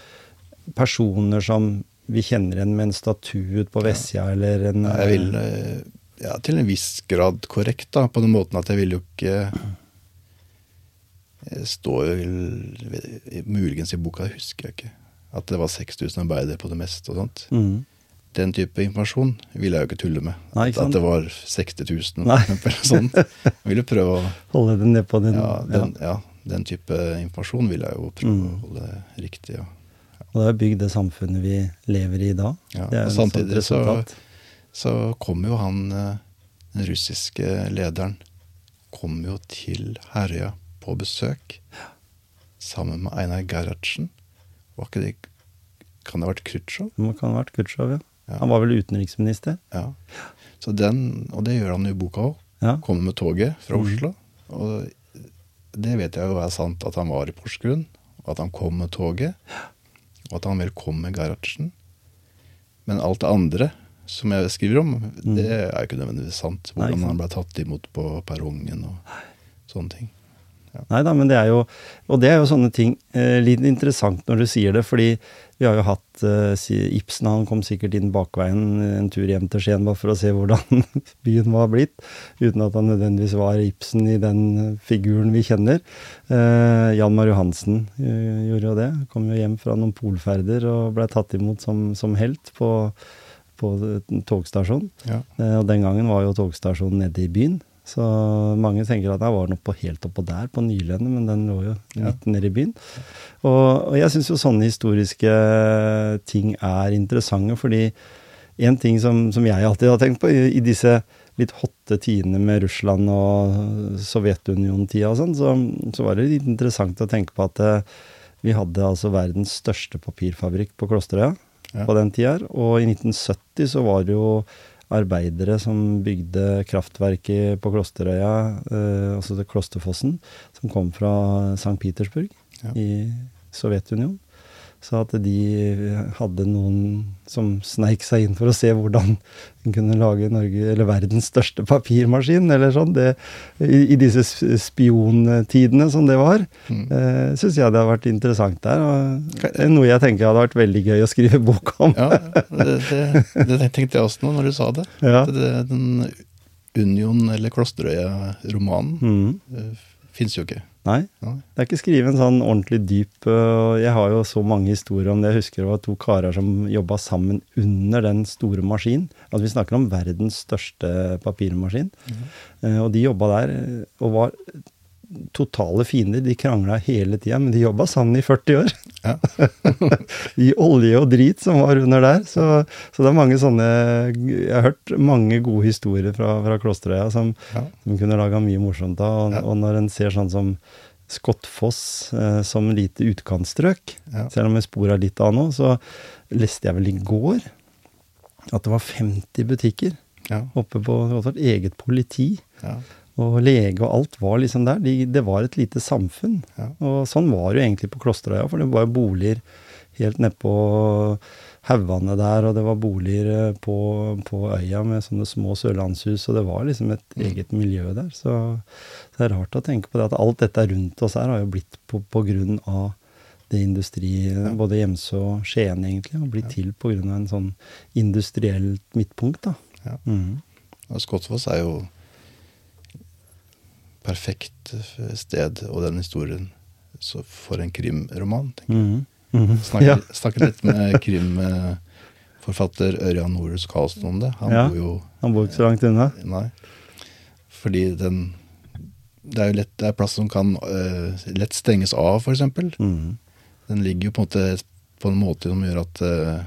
personer som vi kjenner igjen med en statue på vestsida, eller en jeg vil eh, ja, til en viss grad korrekt, da, på den måten at jeg vil jo ikke jeg stå jo Muligens i boka, husker jeg ikke. At det var 6000 arbeidere på det meste og sånt. Mm. Den type informasjon vil jeg jo ikke tulle med. Nei, ikke sant? at det var 60 000, Nei. eksempel. Sånn. Jeg vil jo prøve å Holde det ned på den. ja, den, ja, den type informasjon vil jeg jo prøve Mm. å holde riktig. Ja. Og det har bygd det samfunnet vi lever i i dag. Ja, og samtidig så, så kom jo han, eh, den russiske lederen, kom jo til Herøya på besøk sammen med Einar Gerhardsen. Var ikke det Kan det ha vært Khrusjtsjov? Det kan ha vært Khrusjtsjov, ja. Ja. Han var vel utenriksminister? Ja. Så den, og det gjør han i boka òg. Ja. Kommer med toget fra Oslo. Oslo. Og det vet jeg jo er sant at han var i Porsgrunn, og at han kom med toget. Og at han vel kom med Gerhardsen. Men alt det andre som jeg skriver om, det er jo ikke nødvendigvis sant. Hvordan Nei, han ble tatt imot på perrongen og sånne ting. Nei da, men det er jo Og det er jo sånne ting eh, litt interessant når du sier det, fordi vi har jo hatt eh, Ibsen, han kom sikkert inn bakveien en tur hjem til Skien bare for å se hvordan byen var blitt, uten at han nødvendigvis var Ibsen i den figuren vi kjenner. Eh, Jan Mario Hansen eh, gjorde jo det. Kom jo hjem fra noen polferder og ble tatt imot som, som helt på, på togstasjonen. Ja. Eh, Og den gangen var jo togstasjonen nede i byen. Så mange tenker at den var nå på helt oppå der, på Nylende, men den lå jo Ja. midt nede i byen. Og, og jeg syns jo sånne historiske ting er interessante, fordi en ting som, som jeg alltid har tenkt på i, i disse litt hotte tidene med Russland og Sovjetunionen-tida og sånn, så, så var det litt interessant å tenke på at eh, vi hadde altså verdens største papirfabrikk på Klosterøya Ja. på den tida. Og i 1970 så var det jo arbeidere som bygde kraftverket på Klosterøya, eh, altså det Klosterfossen, som kom fra St. Petersburg Ja. i Sovjetunionen. Så at de hadde noen som sneik seg inn for å se hvordan en kunne lage Norge, eller verdens største papirmaskin, eller sånn. Det, i, I disse spiontidene som det var, Mm. eh, syns jeg det har vært interessant der. Og noe jeg tenker hadde vært veldig gøy å skrive bok om. Ja, det, det, det tenkte jeg også nå når du sa det. Ja. den Union- eller Klosterøya-romanen Mm. uh, fins jo ikke. Nei, det er ikke skrevet en sånn ordentlig dyp øh, Jeg har jo så mange historier om det. Jeg husker det var to karer som jobba sammen under den store maskinen. Altså vi snakker om verdens største papirmaskin. Eh, og de jobba der eh, og var totale fiender. De krangla hele tida, men de jobba sammen i 40 år. Ja. I olje og drit som var under der. Så, så det er mange sånne Jeg har hørt mange gode historier fra, fra Klosterøya som, Ja. som kunne laga mye morsomt av. Og, Ja. og når en ser sånn som Skottfoss eh, som lite utkantstrøk, selv om jeg spora litt av nå, så leste jeg vel i går at det var 50 butikker Ja. oppe på et eget politi. Ja. Og lege og alt var liksom der. De, det var et lite samfunn. Ja. Og sånn var det jo egentlig på Klosterøya, for det var jo boliger helt nedpå haugene der, og det var boliger eh, på, på øya med sånne små sørlandshus, og det var liksom et Mm. eget miljø der. Så det er rart å tenke på det at alt dette rundt oss her har jo blitt på, på grunn av det industri, både Gjemse og Skien egentlig, har blitt til på grunn av en sånn industrielt midtpunkt, da. Ja. Mm. Og Skottfoss er jo perfekt eh, sted, og den historien så for en krimroman. Mm. jeg. Mhm. Mhm. Snakket, Ja. snakket litt med krimforfatter Ørjan Norus Karlsen om det. Han Ja. bor jo Han bor ikke så langt unna. Nei. Fordi den Det er jo lett, det er plass som kan uh, lett stenges av, f.eks. Mhm. Den ligger jo på en måte på en måte som gjør at uh,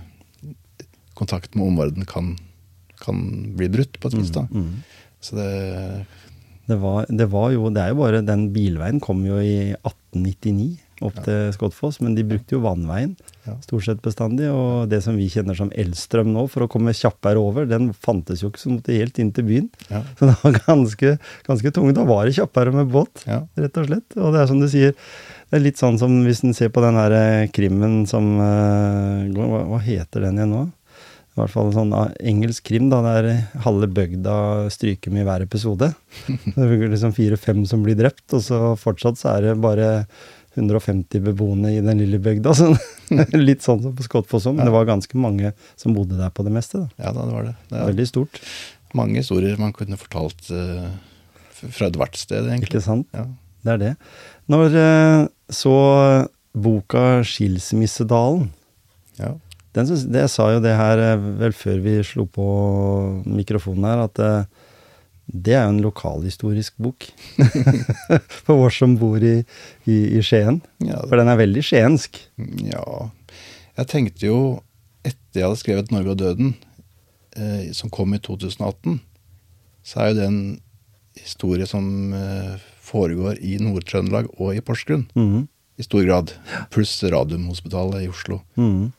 kontakt med omverdenen kan, kan bli brutt, på et vis. da. Mhm. Så det Det var, det var jo Det er jo bare Den bilveien kom jo i 1899. opp til Skottfoss, men de brukte jo vannveien Ja. stort sett bestandig. Og det som vi kjenner som Elstrøm nå, for å komme kjappere over, den fantes jo ikke, så måtte helt inn til byen. Ja. Så det var ganske, ganske tungt. Da var det kjappere med båt, Ja. rett og slett. Og det er som du sier, det er litt sånn som hvis en ser på den her krimmen som eh, hva, hva heter den igjen nå? I hvert fall sånn ah, engelsk krim, da. Der halve bygda stryker med i hver episode. Det er liksom fire-fem som blir drept, og så fortsatt så er det bare 150 beboende i den lille bygda. Så litt sånn som på Skottfoss men det var ganske mange som bodde der på det meste. da. ja da, det var det. Det var Veldig stort, mange historier man kunne fortalt uh, fra ethvert sted, egentlig. ikke sant? Ja. Det er det. Når uh, så boka 'Skilsmissedalen' ja. Den, synes- det sa jo det her eh, vel før vi slo på mikrofonen her, at eh, det er jo en lokalhistorisk bok. For oss som bor i, i, i Skien. Ja, For den er veldig skiensk. Ja Jeg tenkte jo, etter jeg hadde skrevet 'Norge og døden', eh, som kom i 2018, så er jo det en historie som eh, foregår i Nord-Trøndelag og i Porsgrunn. Mhm. I stor grad. Pluss Radiumhospitalet i Oslo. Mhm.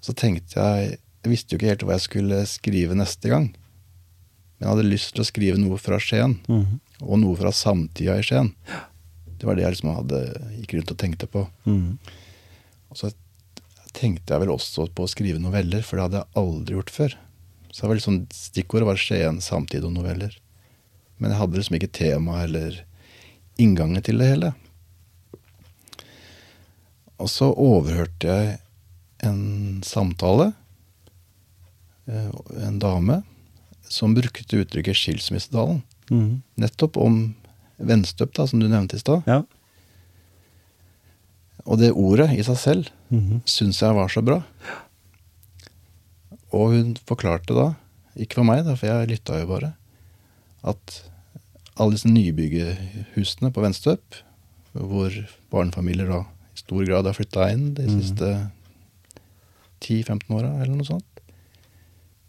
Så tenkte jeg Jeg visste jo ikke helt hva jeg skulle skrive neste gang. Men jeg hadde lyst til å skrive noe fra Skien, Mhm. og noe fra samtida i Skien. Det var det jeg liksom hadde gikk rundt og tenkte på. Mhm. Og så tenkte jeg vel også på å skrive noveller, for det hadde jeg aldri gjort før. Så det var liksom Stikkordet var Skien, samtid og noveller. Men jeg hadde liksom ikke tema eller inngangen til det hele. Og så overhørte jeg en samtale. eh, En dame som brukte uttrykket 'skilsmissedalen'. Mm. Nettopp om Venstøp, da, som du nevnte i stad. Ja. Og det ordet i seg selv Mhm. syns jeg var så bra. Og hun forklarte da, ikke for meg, da, for jeg lytta jo bare, at alle disse nybyggehusene på Venstøp, hvor barnefamilier da i stor grad har flytta inn de siste siste 10-15 åra, eller noe sånt,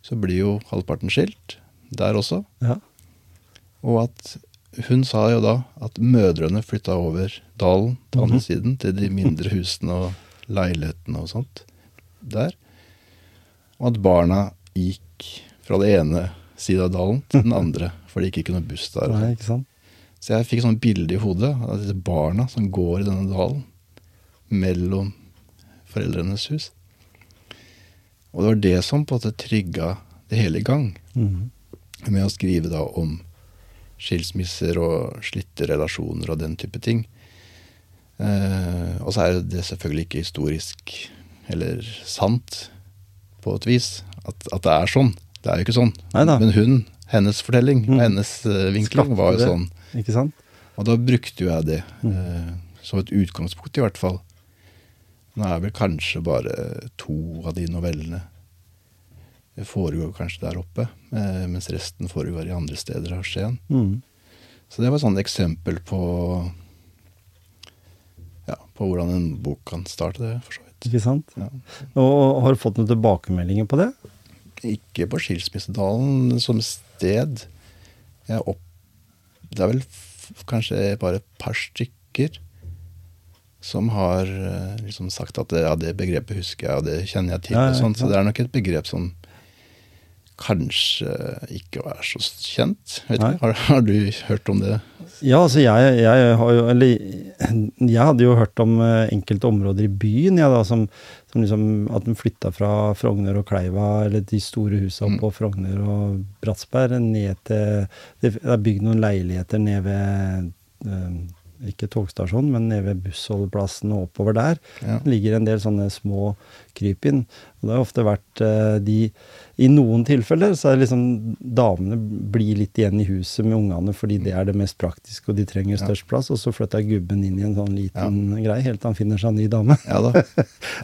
så blir jo halvparten skilt der også. ja. Og at hun sa jo da at mødrene flytta over dalen til andre Mhm. siden, til de mindre husene og leilighetene og sånt der. Og at barna gikk fra det ene sida av dalen til den andre, for det gikk ikke noe buss der. Nei, ikke sant? Så jeg fikk sånn bilde i hodet av disse barna som går i denne dalen mellom foreldrenes hus. Og det var det som på en måte trigga det hele i gang Mm. med å skrive da om skilsmisser og slitte relasjoner og den type ting. Eh, og så er det selvfølgelig ikke historisk eller sant på et vis at, at det er sånn. Det er jo ikke sånn. Neida. Men hun, hennes fortelling og Mm. hennes eh, vinkling var jo sånn. Og da brukte jo jeg det Mm. eh, som et utgangspunkt, i hvert fall. Nå er vel kanskje bare to av de novellene det foregår kanskje der oppe, eh, mens resten foregår i andre steder av Skien. Mm. Så det var et sånt eksempel på ja, på hvordan en bok kan starte det, for så vidt. Ikke sant? Ja. Og har du fått noen tilbakemeldinger på det? Ikke på Skilsmissedalen som sted. Jeg opp, det er vel kanskje bare et par stykker som har eh, liksom sagt at det, ja, det begrepet husker jeg, og det kjenner jeg til. Ja, ja, og sånt. Så det er nok et begrep som kanskje ikke er så kjent. Vet ikke, har, har du hørt om det? Ja, altså jeg, jeg har jo Eller jeg hadde jo hørt om eh, enkelte områder i byen, ja, da, som, som liksom At de flytta fra Frogner og Kleiva, eller de store husa Mm. Frogner og Bratsberg, ned til Det er bygd noen leiligheter nede ved eh, ikke togstasjonen, men nede ved bussholdeplassen og oppover der. Ja. Ligger en del sånne små krypinn. Og det har ofte vært eh, de I noen tilfeller så er det liksom damene blir litt igjen i huset med ungene fordi det er det mest praktiske, og de trenger Ja. størst plass. Og så flytter gubben inn i en sånn liten greie helt til han finner seg en ny dame. Ja da.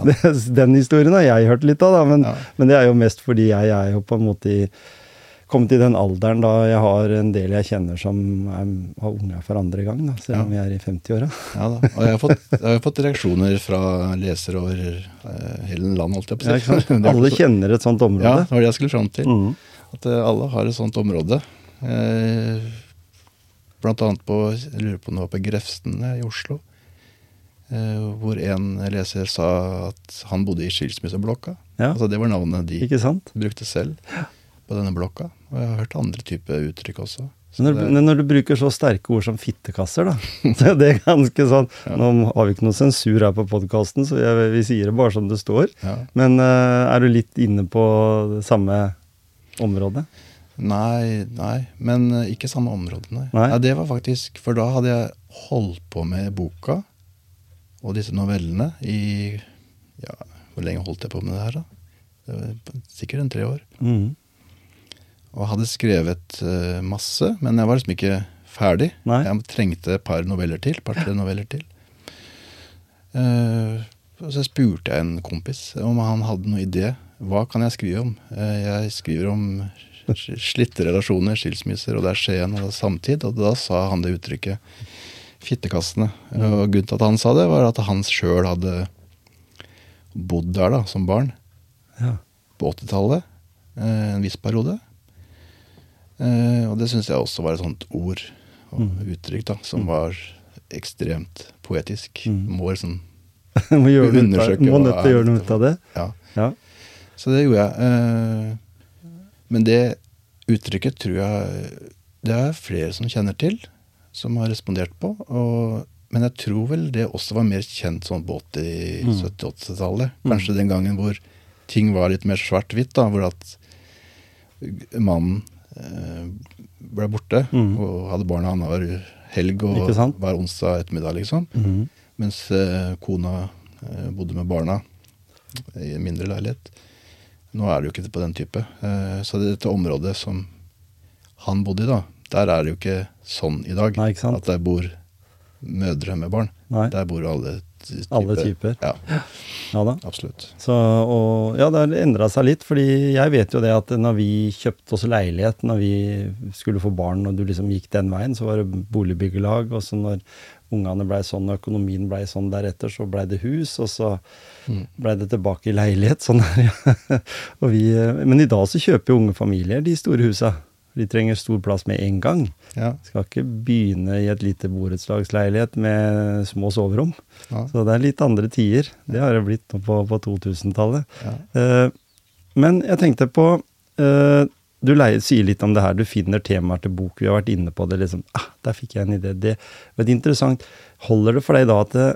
Den historien har jeg hørt litt av, da, men, Ja. men det er jo mest fordi jeg er jo på en måte i kommet i den alderen da jeg har en del jeg kjenner som er, har unger for andre gang, da, selv om vi er i 50-åra. Ja da. Og jeg har fått, jeg har fått reaksjoner fra lesere over uh, hele landet, holdt jeg på å si. er Alle kjenner et sånt område. Ja, det var det jeg skulle fram til. Mm. At uh, alle har et sånt område. Uh, blant annet på Jeg lurer på om det var på Grefsen i Oslo. hvor en leser sa at han bodde i skilsmisseblokka. Ja. Altså Det var navnet de brukte selv på denne blokka. Og jeg har hørt andre typer uttrykk også. Så når, det- når du bruker så sterke ord som fittekasser, da så er ganske sånn Nå har vi ikke noe sensur her på podkasten, så jeg, vi sier det bare som det står. ja. Men uh, er du litt inne på det samme området? Nei, nei, men uh, ikke samme område, nei. Nei. Det var faktisk For da hadde jeg holdt på med boka og disse novellene i Ja, hvor lenge holdt jeg på med det her, da? Det var sikkert en tre år. Mhm. Og hadde skrevet eh, masse, men jeg var liksom ikke ferdig. Nei. Jeg trengte et par noveller til. par-tre noveller til. Uh, så spurte jeg en kompis om han hadde noen idé. Hva kan jeg skrive om? Uh, jeg skriver om slitte relasjoner, skilsmisser, og det er Skien og det er samtid. Og da sa han det uttrykket fittekassene. Og grunnen til at han sa det, var at han sjøl hadde bodd der da, som barn Ja. på 80-tallet, eh, en viss periode. Eh, og det syns jeg også var et sånt ord og Mm. uttrykk da, som var ekstremt poetisk. Mm. Må liksom må gjøre Undersøke må nødt til å gjøre noe ut av det. Ja. Ja. Så det gjorde jeg. Eh, men det uttrykket tror jeg det er flere som kjenner til, som har respondert på. Og, men jeg tror vel det også var mer kjent sånn på 80-, Mm. 70-80-tallet. Mm. Kanskje den gangen hvor ting var litt mer svart-hvitt, da, hvor at mannen ble borte Mm. og hadde barna annenhver helg og hver onsdag ettermiddag, liksom. Mm. Mens eh, kona eh, bodde med barna i en mindre leilighet. Nå er det jo ikke på den type. Eh, så det, dette området som han bodde i, da, der er det jo ikke sånn i dag. Nei? At der bor mødre med barn. Nei. Der bor alle ty- typer. Alle typer. Ja, Ja da. absolutt. Så, og ja, det har endra seg litt, fordi jeg vet jo det at når vi kjøpte oss leilighet, når vi skulle få barn, og du liksom gikk den veien, så var det boligbyggelag, og så når ungene blei sånn og økonomien blei sånn deretter, så blei det hus, og så Mm. blei det tilbake i leilighet. Sånn er det. og vi, men i dag så kjøper jo unge familier de store husa. De trenger stor plass med en gang. Ja, Skal ikke begynne i et lite borettslagsleilighet med små soverom. ja, Så det er litt andre tider. Det har det blitt nå på, på 2000-tallet. ja. Eh, men jeg tenkte på eh, Du leier, sier litt om det her, du finner temaer til bok. Vi har vært inne på det. liksom, ah, Der fikk jeg en idé. Det var interessant. Holder det for deg da at det,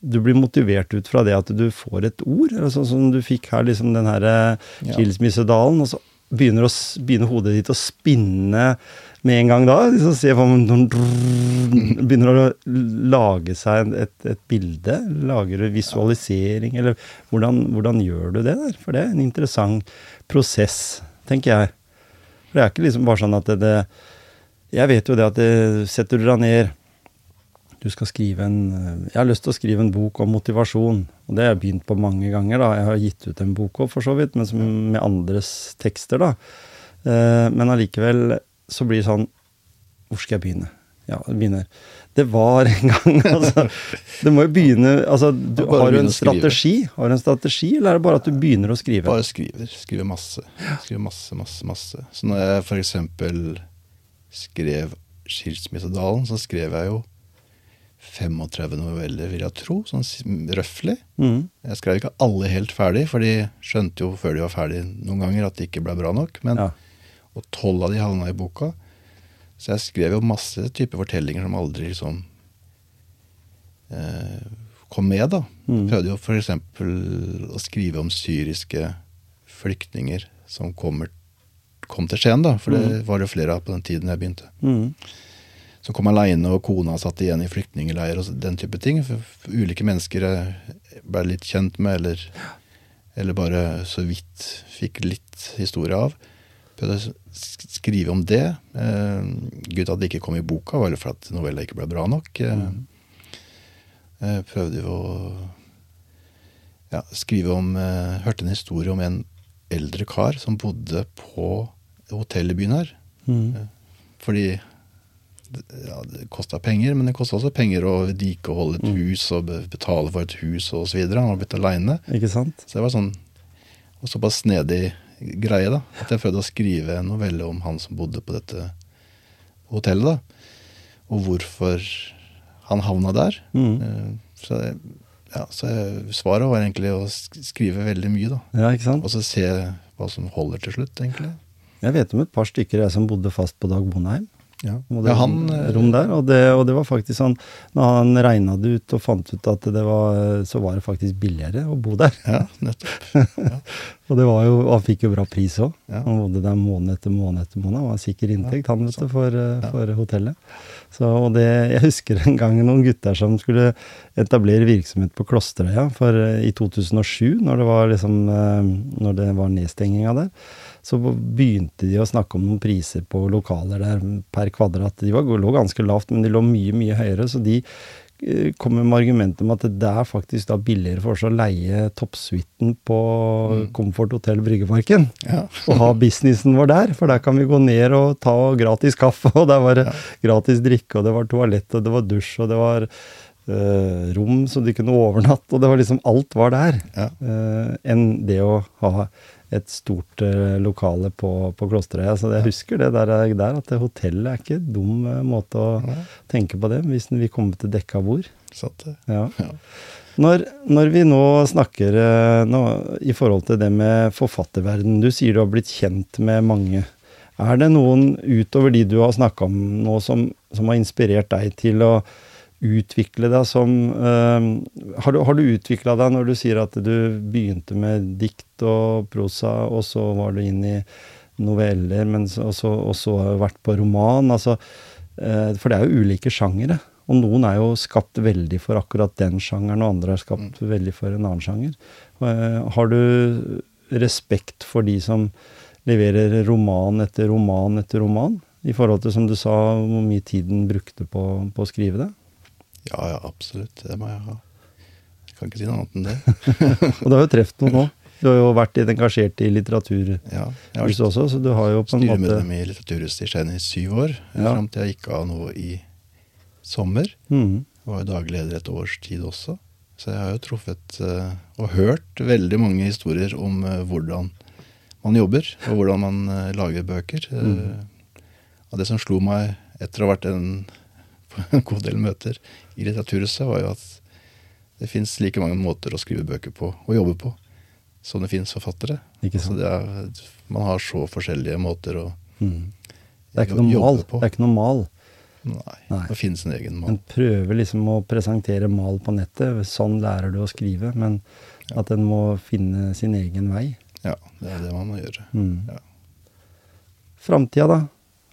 du blir motivert ut fra det at du får et ord? Eller sånn som du fikk her, liksom den her eh, skilsmissedalen, og så begynner, å, begynner hodet ditt å spinne med en gang da? Liksom, se hva begynner å lage seg et, et bilde? Lager du visualisering, eller hvordan, hvordan gjør du det der? For det er en interessant prosess, tenker jeg. For det er ikke liksom bare sånn at det, det Jeg vet jo det at det setter du deg ned Du skal skrive en Jeg har lyst til å skrive en bok om motivasjon, og det har jeg begynt på mange ganger, da. Jeg har gitt ut en bok òg, for så vidt, men med andres tekster, da. Eh, men allikevel så blir det sånn Hvor skal jeg begynne? Ja, det begynner Det var en gang, altså. Det må jo begynne Altså, du, har du en strategi? Har du en strategi, eller er det bare at du begynner å skrive? Bare skriver. Skriver masse. Skriver masse, masse, masse. Så når jeg eksempel skrev 'Skilsmissedalen', så skrev jeg jo 35 noveller, vil jeg tro, sånn røftlig. Mm. Jeg skrev ikke alle helt ferdig, for de skjønte jo før de var ferdig noen ganger at det ikke ble bra nok. Men, Ja. Og tolv av de havna i boka. Så jeg skrev jo masse typer fortellinger som aldri liksom eh, kom med, da. Mm. Prøvde jo f.eks. å skrive om syriske flyktninger som kommer, kom til Skien, da. For det var jo flere av på den tiden jeg begynte. Mm. Som kom aleine, og kona satt igjen i flyktningleir og den type ting. For, ulike mennesker jeg ble litt kjent med, eller, eller bare så vidt fikk litt historie av. Prøvde å skrive om det. Eh, Gud at det ikke kom i boka, var for at novella ikke ble bra nok. Eh, eh, prøvde jo å ja, skrive om eh, Hørte en historie om en eldre kar som bodde på hotellet i byen her. Mm. Fordi det- ja, det kosta penger, men det kosta også penger å vedlikeholde et hus og betale for et hus videre. Han var blitt aleine. Så det var sånn og såpass snedig greie, da. At jeg prøvde å skrive en novelle om han som bodde på dette hotellet, da. Og hvorfor han havna der. Mm. Eh, Så, ja, så svaret var egentlig å skrive veldig mye, da. Ja? Og så se hva som holder til slutt, egentlig. Jeg vet om et par stykker jeg som bodde fast på Dag Bonheim. Ja, Og det ja han eh, rom der, og det, og det var faktisk sånn Når han regna det ut og fant ut at det var Så var det faktisk billigere å bo der. Ja, nettopp. Ja. Og det var jo Han fikk jo bra pris òg. Ja. Han bodde der måned etter måned etter måned. Han var sikker inntekt, han, vet du, for, eh, for hotellet. Så, og det, jeg husker en gang noen gutter som skulle etablere virksomhet på Klosterøya for, eh, i 2007, når det var liksom eh, Når det var nedstenginga der. Så begynte de å snakke om noen priser på lokaler der per kvadrat. De var, lå ganske lavt, men de lå mye, mye høyere. Så de eh, kom med argumentet om at det er faktisk da billigere for oss å leie toppsuiten på Comfort Hotell Bryggeparken. Ja. Og ha businessen vår der, for der kan vi gå ned og ta gratis kaffe, og der var det gratis drikke, og det var toalett, og det var dusj, og det var eh, rom så de kunne overnatte, og det var liksom Alt var der. Ja. eh, enn det å ha et stort eh, lokale på, på klosteret. Så jeg husker det der, der at hotellet er ikke en dum eh, måte å Nei. tenke på det, hvis vi kommer til dekka bord. Satt det. Ja. Ja. Når, når vi nå snakker eh, nå, i forhold til det med forfatterverden, du sier du har blitt kjent med mange. Er det noen utover de du har snakka om nå, som, som har inspirert deg til å utvikle deg som eh, Har du, har du utvikla deg når du sier at du begynte med dikt og prosa, og så var du inn i noveller, men og så, og så vært på roman? altså eh, For det er jo ulike sjangere. Og noen er jo skapt veldig for akkurat den sjangeren, og andre er skapt veldig for en annen sjanger. Uh, Har du respekt for de som leverer roman etter roman etter roman? I forhold til, som du sa, hvor mye tid den brukte på, på å skrive det? Ja, ja, absolutt. Det må jeg ha. Jeg kan ikke si noe annet enn det. Og du har jo truffet noen nå. Du har jo vært engasjert i litteraturhuset Ja, også, så du har jo på en måte styremedlem i Litteraturhuset i Skien i syv år, Ja. fram til jeg gikk av nå i sommer. Mm. Var jo daglig leder et års tid også. Så jeg har jo truffet eh, og hørt veldig mange historier om eh, hvordan man jobber, og hvordan man eh, lager bøker. Eh, og det som slo meg etter å ha vært en, på en god del møter i Litteraturhuset, var jo at det fins like mange måter å skrive bøker på og jobbe på som det fins forfattere. Ikke Så sant? det er, man har så forskjellige måter å mm. Det jobbe på. Det er ikke noe mal. Nei, Nei. det finnes en egen mal. En prøver liksom å presentere mal på nettet. Sånn lærer du å skrive. Men at en må finne sin egen vei. Ja, det er det man må gjøre. Mm. Ja. Framtida, da?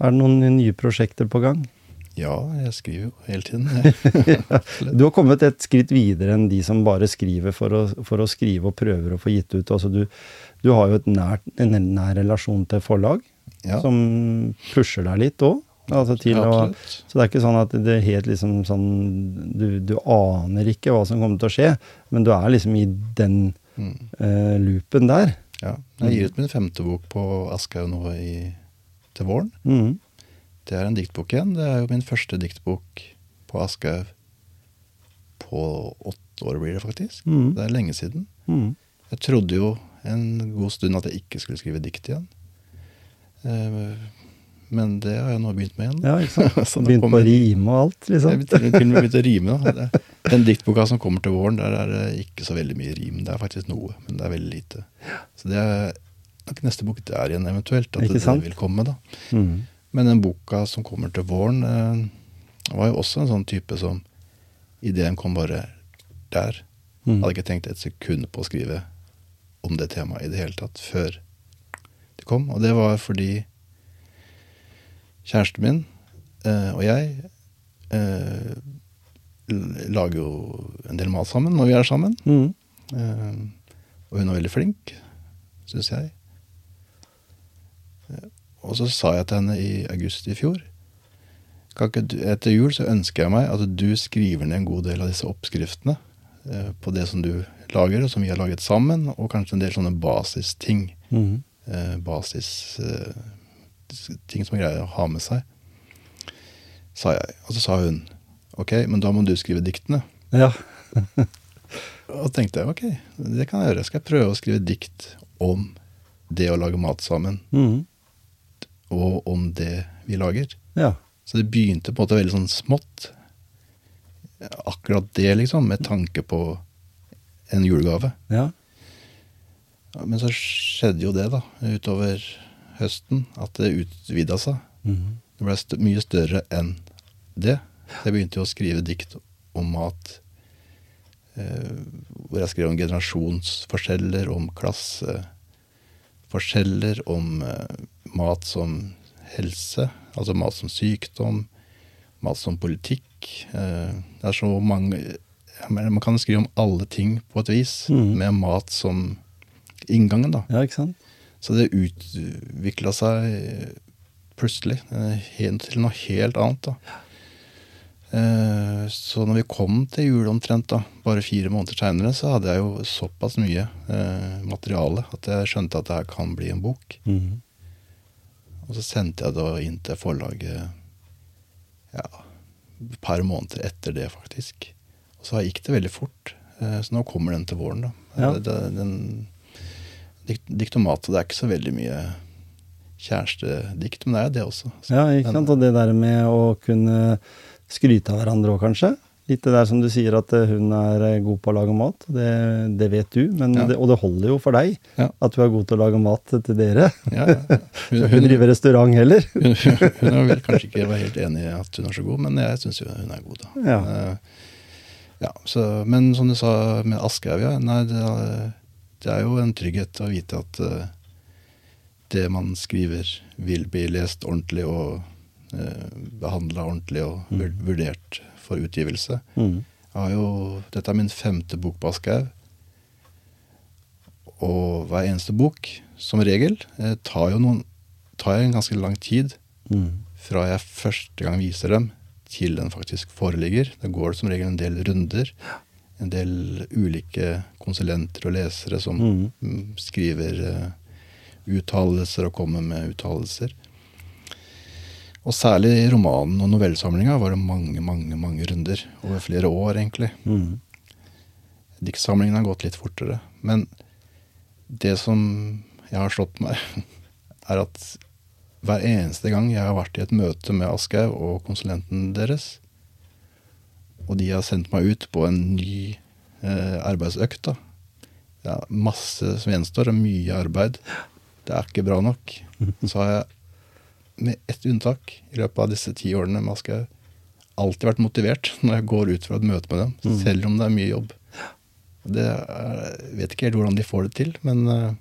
Er det noen nye prosjekter på gang? Ja, jeg skriver jo hele tiden. Du har kommet et skritt videre enn de som bare skriver for å, for å skrive og prøver å få gitt ut. Altså du, du har jo nært, en nær relasjon til forlag, Ja, som pusher deg litt òg. Altså ja, så det er ikke sånn at det er helt liksom sånn du, du aner ikke hva som kommer til å skje, men du er liksom i den Mm. uh, loopen der. Ja. Jeg gir ut min femte bok på Aschehoug nå i, til våren. Mhm. Det er en diktbok igjen. Det er jo min første diktbok på Aschehoug på åtte år, blir det faktisk. Mm. Det er lenge siden. Mm. Jeg trodde jo en god stund at jeg ikke skulle skrive dikt igjen. Eh, Men det har jeg nå begynt med igjen. Ja, ikke sant? Begynt på å rime og alt, Jeg liksom. begynte til og med begynt å rime. Da. Den diktboka som kommer til våren, der er det ikke så veldig mye rim. Det er faktisk noe, men det er veldig lite. Så det er nok neste bok der igjen, eventuelt. At Ikke det vil komme, da. Mhm. Men den boka som kommer til våren, eh, var jo også en sånn type som Ideen kom bare der. Mm. Hadde ikke tenkt et sekund på å skrive om det temaet i det hele tatt før det kom. Og det var fordi kjæresten min eh, og jeg eh, lager jo en del mat sammen når vi er sammen. Mm. Eh, og hun er veldig flink, syns jeg. Og så sa jeg til henne i august i fjor kan ikke du, Etter jul så ønsker jeg meg at du skriver ned en god del av disse oppskriftene eh, på det som du lager, og som vi har laget sammen, og kanskje en del sånne basisting. Mhm. Eh, basis eh, ting som er greie å ha med seg. Sa jeg. Og så sa hun ok, men da må du skrive diktene. Ja. Og tenkte jeg ok, det kan jeg gjøre. Skal jeg prøve å skrive dikt om det å lage mat sammen, Mhm. Og om det vi lager. ja. Så det begynte på en måte veldig sånn smått. akkurat det, liksom, med tanke på en julegave. Ja. Men så skjedde jo det, da, utover høsten, at det utvida seg. Mhm. Det ble st mye større enn det. Jeg begynte jo å skrive dikt om mat. Eh, hvor jeg skrev om generasjonsforskjeller, om klasseforskjeller, om eh, mat som helse, altså mat som sykdom, mat som politikk. Eh, det er så mange Man kan skrive om alle ting på et vis, mm. med mat som inngangen, da. ja, ikke sant? Så det utvikla seg plutselig eh, til noe helt annet. da. Eh, Så når vi kom til jul omtrent, da, bare fire måneder seinere, så hadde jeg jo såpass mye eh, materiale at jeg skjønte at det her kan bli en bok. Mhm. Og så sendte jeg det inn til forlaget ja, et par måneder etter det, faktisk. Og så gikk det veldig fort. Eh, Så nå kommer den til våren, da. Ja. Det, den, dikt, diktomatet, det er ikke så veldig mye kjærestedikt, men det er det også. Så Ja, ikke den- sant? Og det der med å kunne skryte av hverandre òg, kanskje. Litt det der som du sier, at eh, hun er eh, god på å lage mat. Det, det vet du, men Ja. det, og det holder jo for deg Ja. at du er god til å lage mat til dere. Ja. Hun, Hun, hun, driver restaurant heller. hun, hun er vel kanskje ikke helt enig i at hun er så god, men jeg syns jo hun er god, da. Ja. Eh, ja, så, men som du sa med Aschehoug, ja, nei, det, det er jo en trygghet å vite at eh, det man skriver, vil bli lest ordentlig og uh, behandla ordentlig og vur- vurdert for utgivelse. Mm. Jo, dette er min femte bok på Aschehoug. Og hver eneste bok, som regel, eh, tar jo noen, tar en ganske lang tid Mm. fra jeg første gang viser dem, til den faktisk foreligger. Da går det som regel en del runder. En del ulike konsulenter og lesere som Mhm. mm, skriver eh, uttalelser og kommer med uttalelser. Og særlig i romanen og novellesamlinga var det mange, mange mange runder. Over flere år, egentlig. Mm. Diktsamlingen har gått litt fortere. Men det som jeg har slått meg, er at hver eneste gang jeg har vært i et møte med Aschehoug og konsulenten deres, og de har sendt meg ut på en ny eh, arbeidsøkt, da. Det er masse som gjenstår, og mye arbeid. Det er ikke bra nok. Så har jeg, med ett unntak, i løpet av disse ti årene med Aschehoug, alltid vært motivert når jeg går ut fra et møte med dem, Mm. selv om det er mye jobb. Det er, jeg vet ikke helt hvordan de får det til, men eh,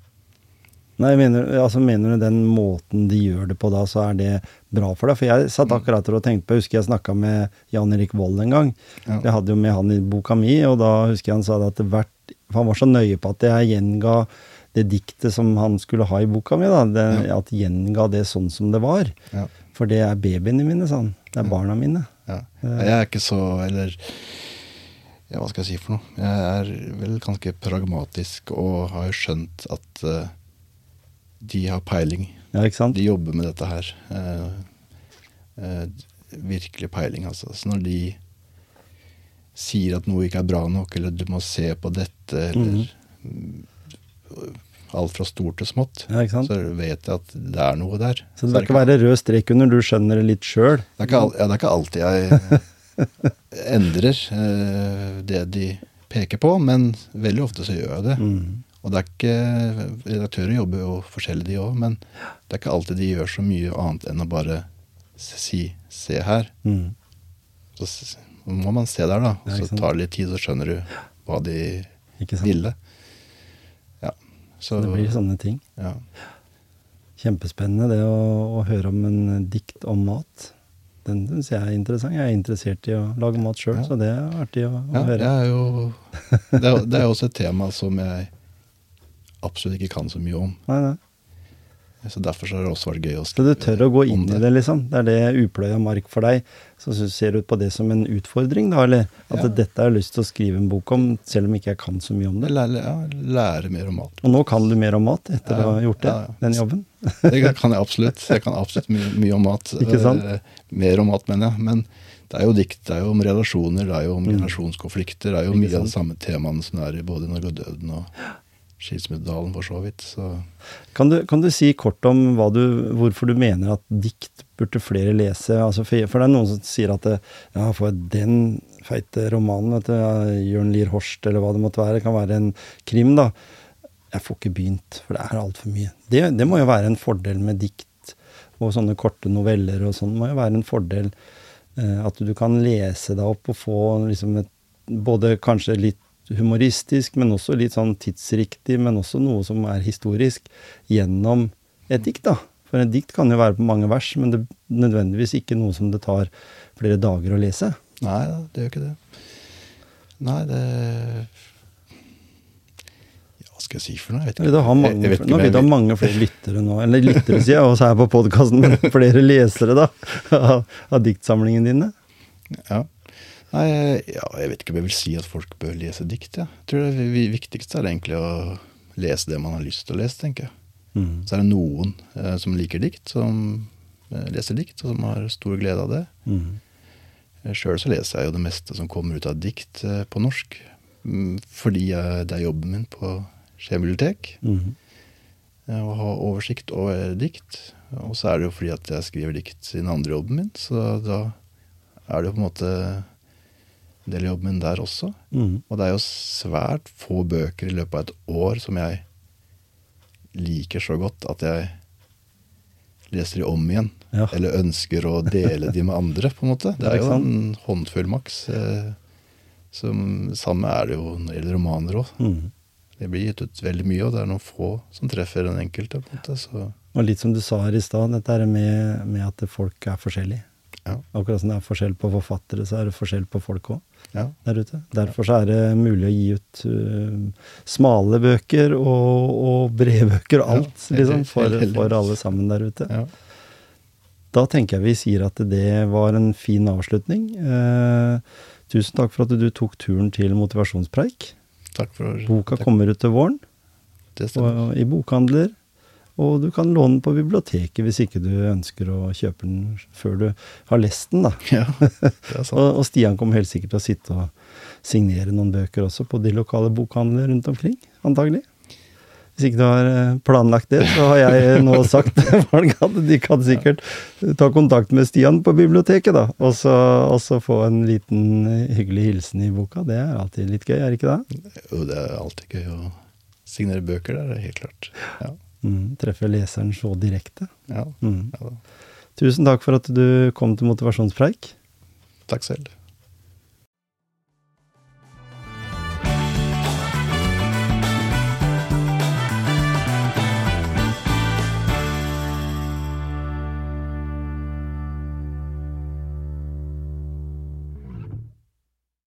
Nei, mener, altså mener du den måten de gjør det på da, så er det bra for deg? For jeg satt akkurat og tenkte på, jeg husker jeg snakka med Jan Erik Vold en gang. Ja. Jeg hadde jo med han i boka mi, og da husker jeg han sa det at det hvert, for han var så nøye på at jeg gjenga det diktet som han skulle ha i boka mi, da. Det, Ja. At gjenga det sånn som det var. ja, For det er babyene mine, sa han. Det er barna mine. ja. Jeg er ikke så Eller ja, hva skal jeg si for noe? Jeg er vel ganske pragmatisk og har skjønt at uh, de har peiling. Ja? De jobber med dette her. Uh, uh, virkelig peiling, altså. Så når de sier at noe ikke er bra nok, eller du må se på dette, eller mm, alt fra stort til smått, Ja, så vet jeg at det er noe der. Så det bør ikke være rød strek under, du skjønner det litt sjøl. Det ja, det er ikke alltid jeg endrer eh, det de peker på, men veldig ofte så gjør jeg det. Mm. Og det er ikke Redaktører jobber jo forskjellig, de òg, men det er ikke alltid de gjør så mye annet enn å bare si 'se her'. Mm. Så må man se der, da. Og så tar det litt tid, så skjønner du hva de ville. Så, Det blir sånne ting. ja. Kjempespennende det å, å høre om en dikt om mat. Den syns jeg er interessant. Jeg er interessert i å lage mat sjøl, Ja. så det er artig å, ja, høre. det er jo det er, det er også et tema som jeg absolutt ikke kan så mye om. Nei, nei. Så derfor så har det også vært gøy å skrive om Så du tør å gå inn inn i det, liksom. Det er det upløya mark for deg. Så ser du på det som en utfordring, da, eller? At Ja. dette har jeg lyst til å skrive en bok om, selv om ikke jeg kan så mye om det. Lære, ja, lære mer om mat. Og nå kan du mer om mat etter Ja, å ha gjort det, den jobben. Det kan jeg absolutt. Jeg kan absolutt mye, mye om mat. Ikke sant? Eh, Mer om mat, mener jeg. Men det er jo dikt, det er jo om relasjoner, det er jo om Mm. generasjonskonflikter. Det er jo mye av de samme temaene som er i både Norge og døden og Skilsmissedalen, for så vidt. Så Kan du, kan du si kort om du, hvorfor du mener at dikt burde flere lese? Altså for, for det er noen som sier at ja, for den feite romanen, vet du, ja, Jørn Lier Horst, eller hva det måtte være. Det kan være en krim, da. Jeg får ikke begynt, for det er altfor mye. Det, det må jo være en fordel med dikt og sånne korte noveller og sånn. må jo være en fordel eh, at du kan lese deg opp og få liksom et både kanskje litt humoristisk, men også litt sånn tidsriktig, men også noe som er historisk, gjennom et dikt, da. For et dikt kan jo være på mange vers, men det er nødvendigvis ikke noe som det tar flere dager å lese. Nei da, det gjør ikke det. Nei, det ja, Hva skal jeg si for noe? Jeg vet ikke. Det har mange, Jeg- jeg nå vil det ha mange flere lyttere nå. Eller lyttere, sier jeg også her på podkasten, men flere lesere, da, av, av diktsamlingene dine. Ja. Nei, ja, jeg vet ikke om jeg vil si at folk bør lese dikt. Ja. Jeg tror det viktigste er egentlig å lese det man har lyst til å lese, tenker jeg. Mm. Så er det noen eh, som liker dikt, som eh, leser dikt, og som har stor glede av det. Mm. Sjøl så leser jeg jo det meste som kommer ut av dikt eh, på norsk. Mm, Fordi jeg, det er jobben min på Skien bibliotek. Mm. eh, Å ha oversikt over dikt. Og så er det jo fordi at jeg skriver dikt i den andre jobben min, så da er det jo på en måte en del jobb min der også. Mm. Og det er jo svært få bøker i løpet av et år som jeg liker så godt at jeg leser de om igjen. Ja. Eller ønsker å dele de med andre, på en måte. Det er jo sant? en håndfull maks. Eh, som, samme er det jo når det gjelder romaner òg. Mm. Det blir gitt ut veldig mye, og det er noen få som treffer den enkelte. på en måte, så Og litt som du sa her i stad, dette med, med at folk er forskjellige. ja. Akkurat som det er forskjell på forfattere, så er det forskjell på folk òg ja. der ute. Derfor så er det mulig å gi ut uh, smale bøker og, og brede og og Ja, alt, liksom, for, for alle sammen der ute. ja. Da tenker jeg vi sier at det var en fin avslutning. Uh, tusen takk for at du tok turen til Motivasjonspreik. Takk for Boka takk. kommer ut til våren Det stemmer. og, i bokhandler. Og du kan låne den på biblioteket hvis ikke du ønsker å kjøpe den før du har lest den. da. Ja, det er sant. Og, og Stian kommer helt sikkert til å sitte og signere noen bøker også på de lokale bokhandlene rundt omkring, antagelig. Hvis ikke du har eh, planlagt det, så har jeg nå sagt folk at de kan sikkert ta kontakt med Stian på biblioteket, da. Og så, få en liten eh, hyggelig hilsen i boka. Det er alltid litt gøy, er det ikke det? Jo, det er alltid gøy å signere bøker der, er helt klart. Ja. Mm, treffe leseren så direkte. ja. Mm. ja. Tusen takk for at du kom til motivasjonspreik. Takk selv.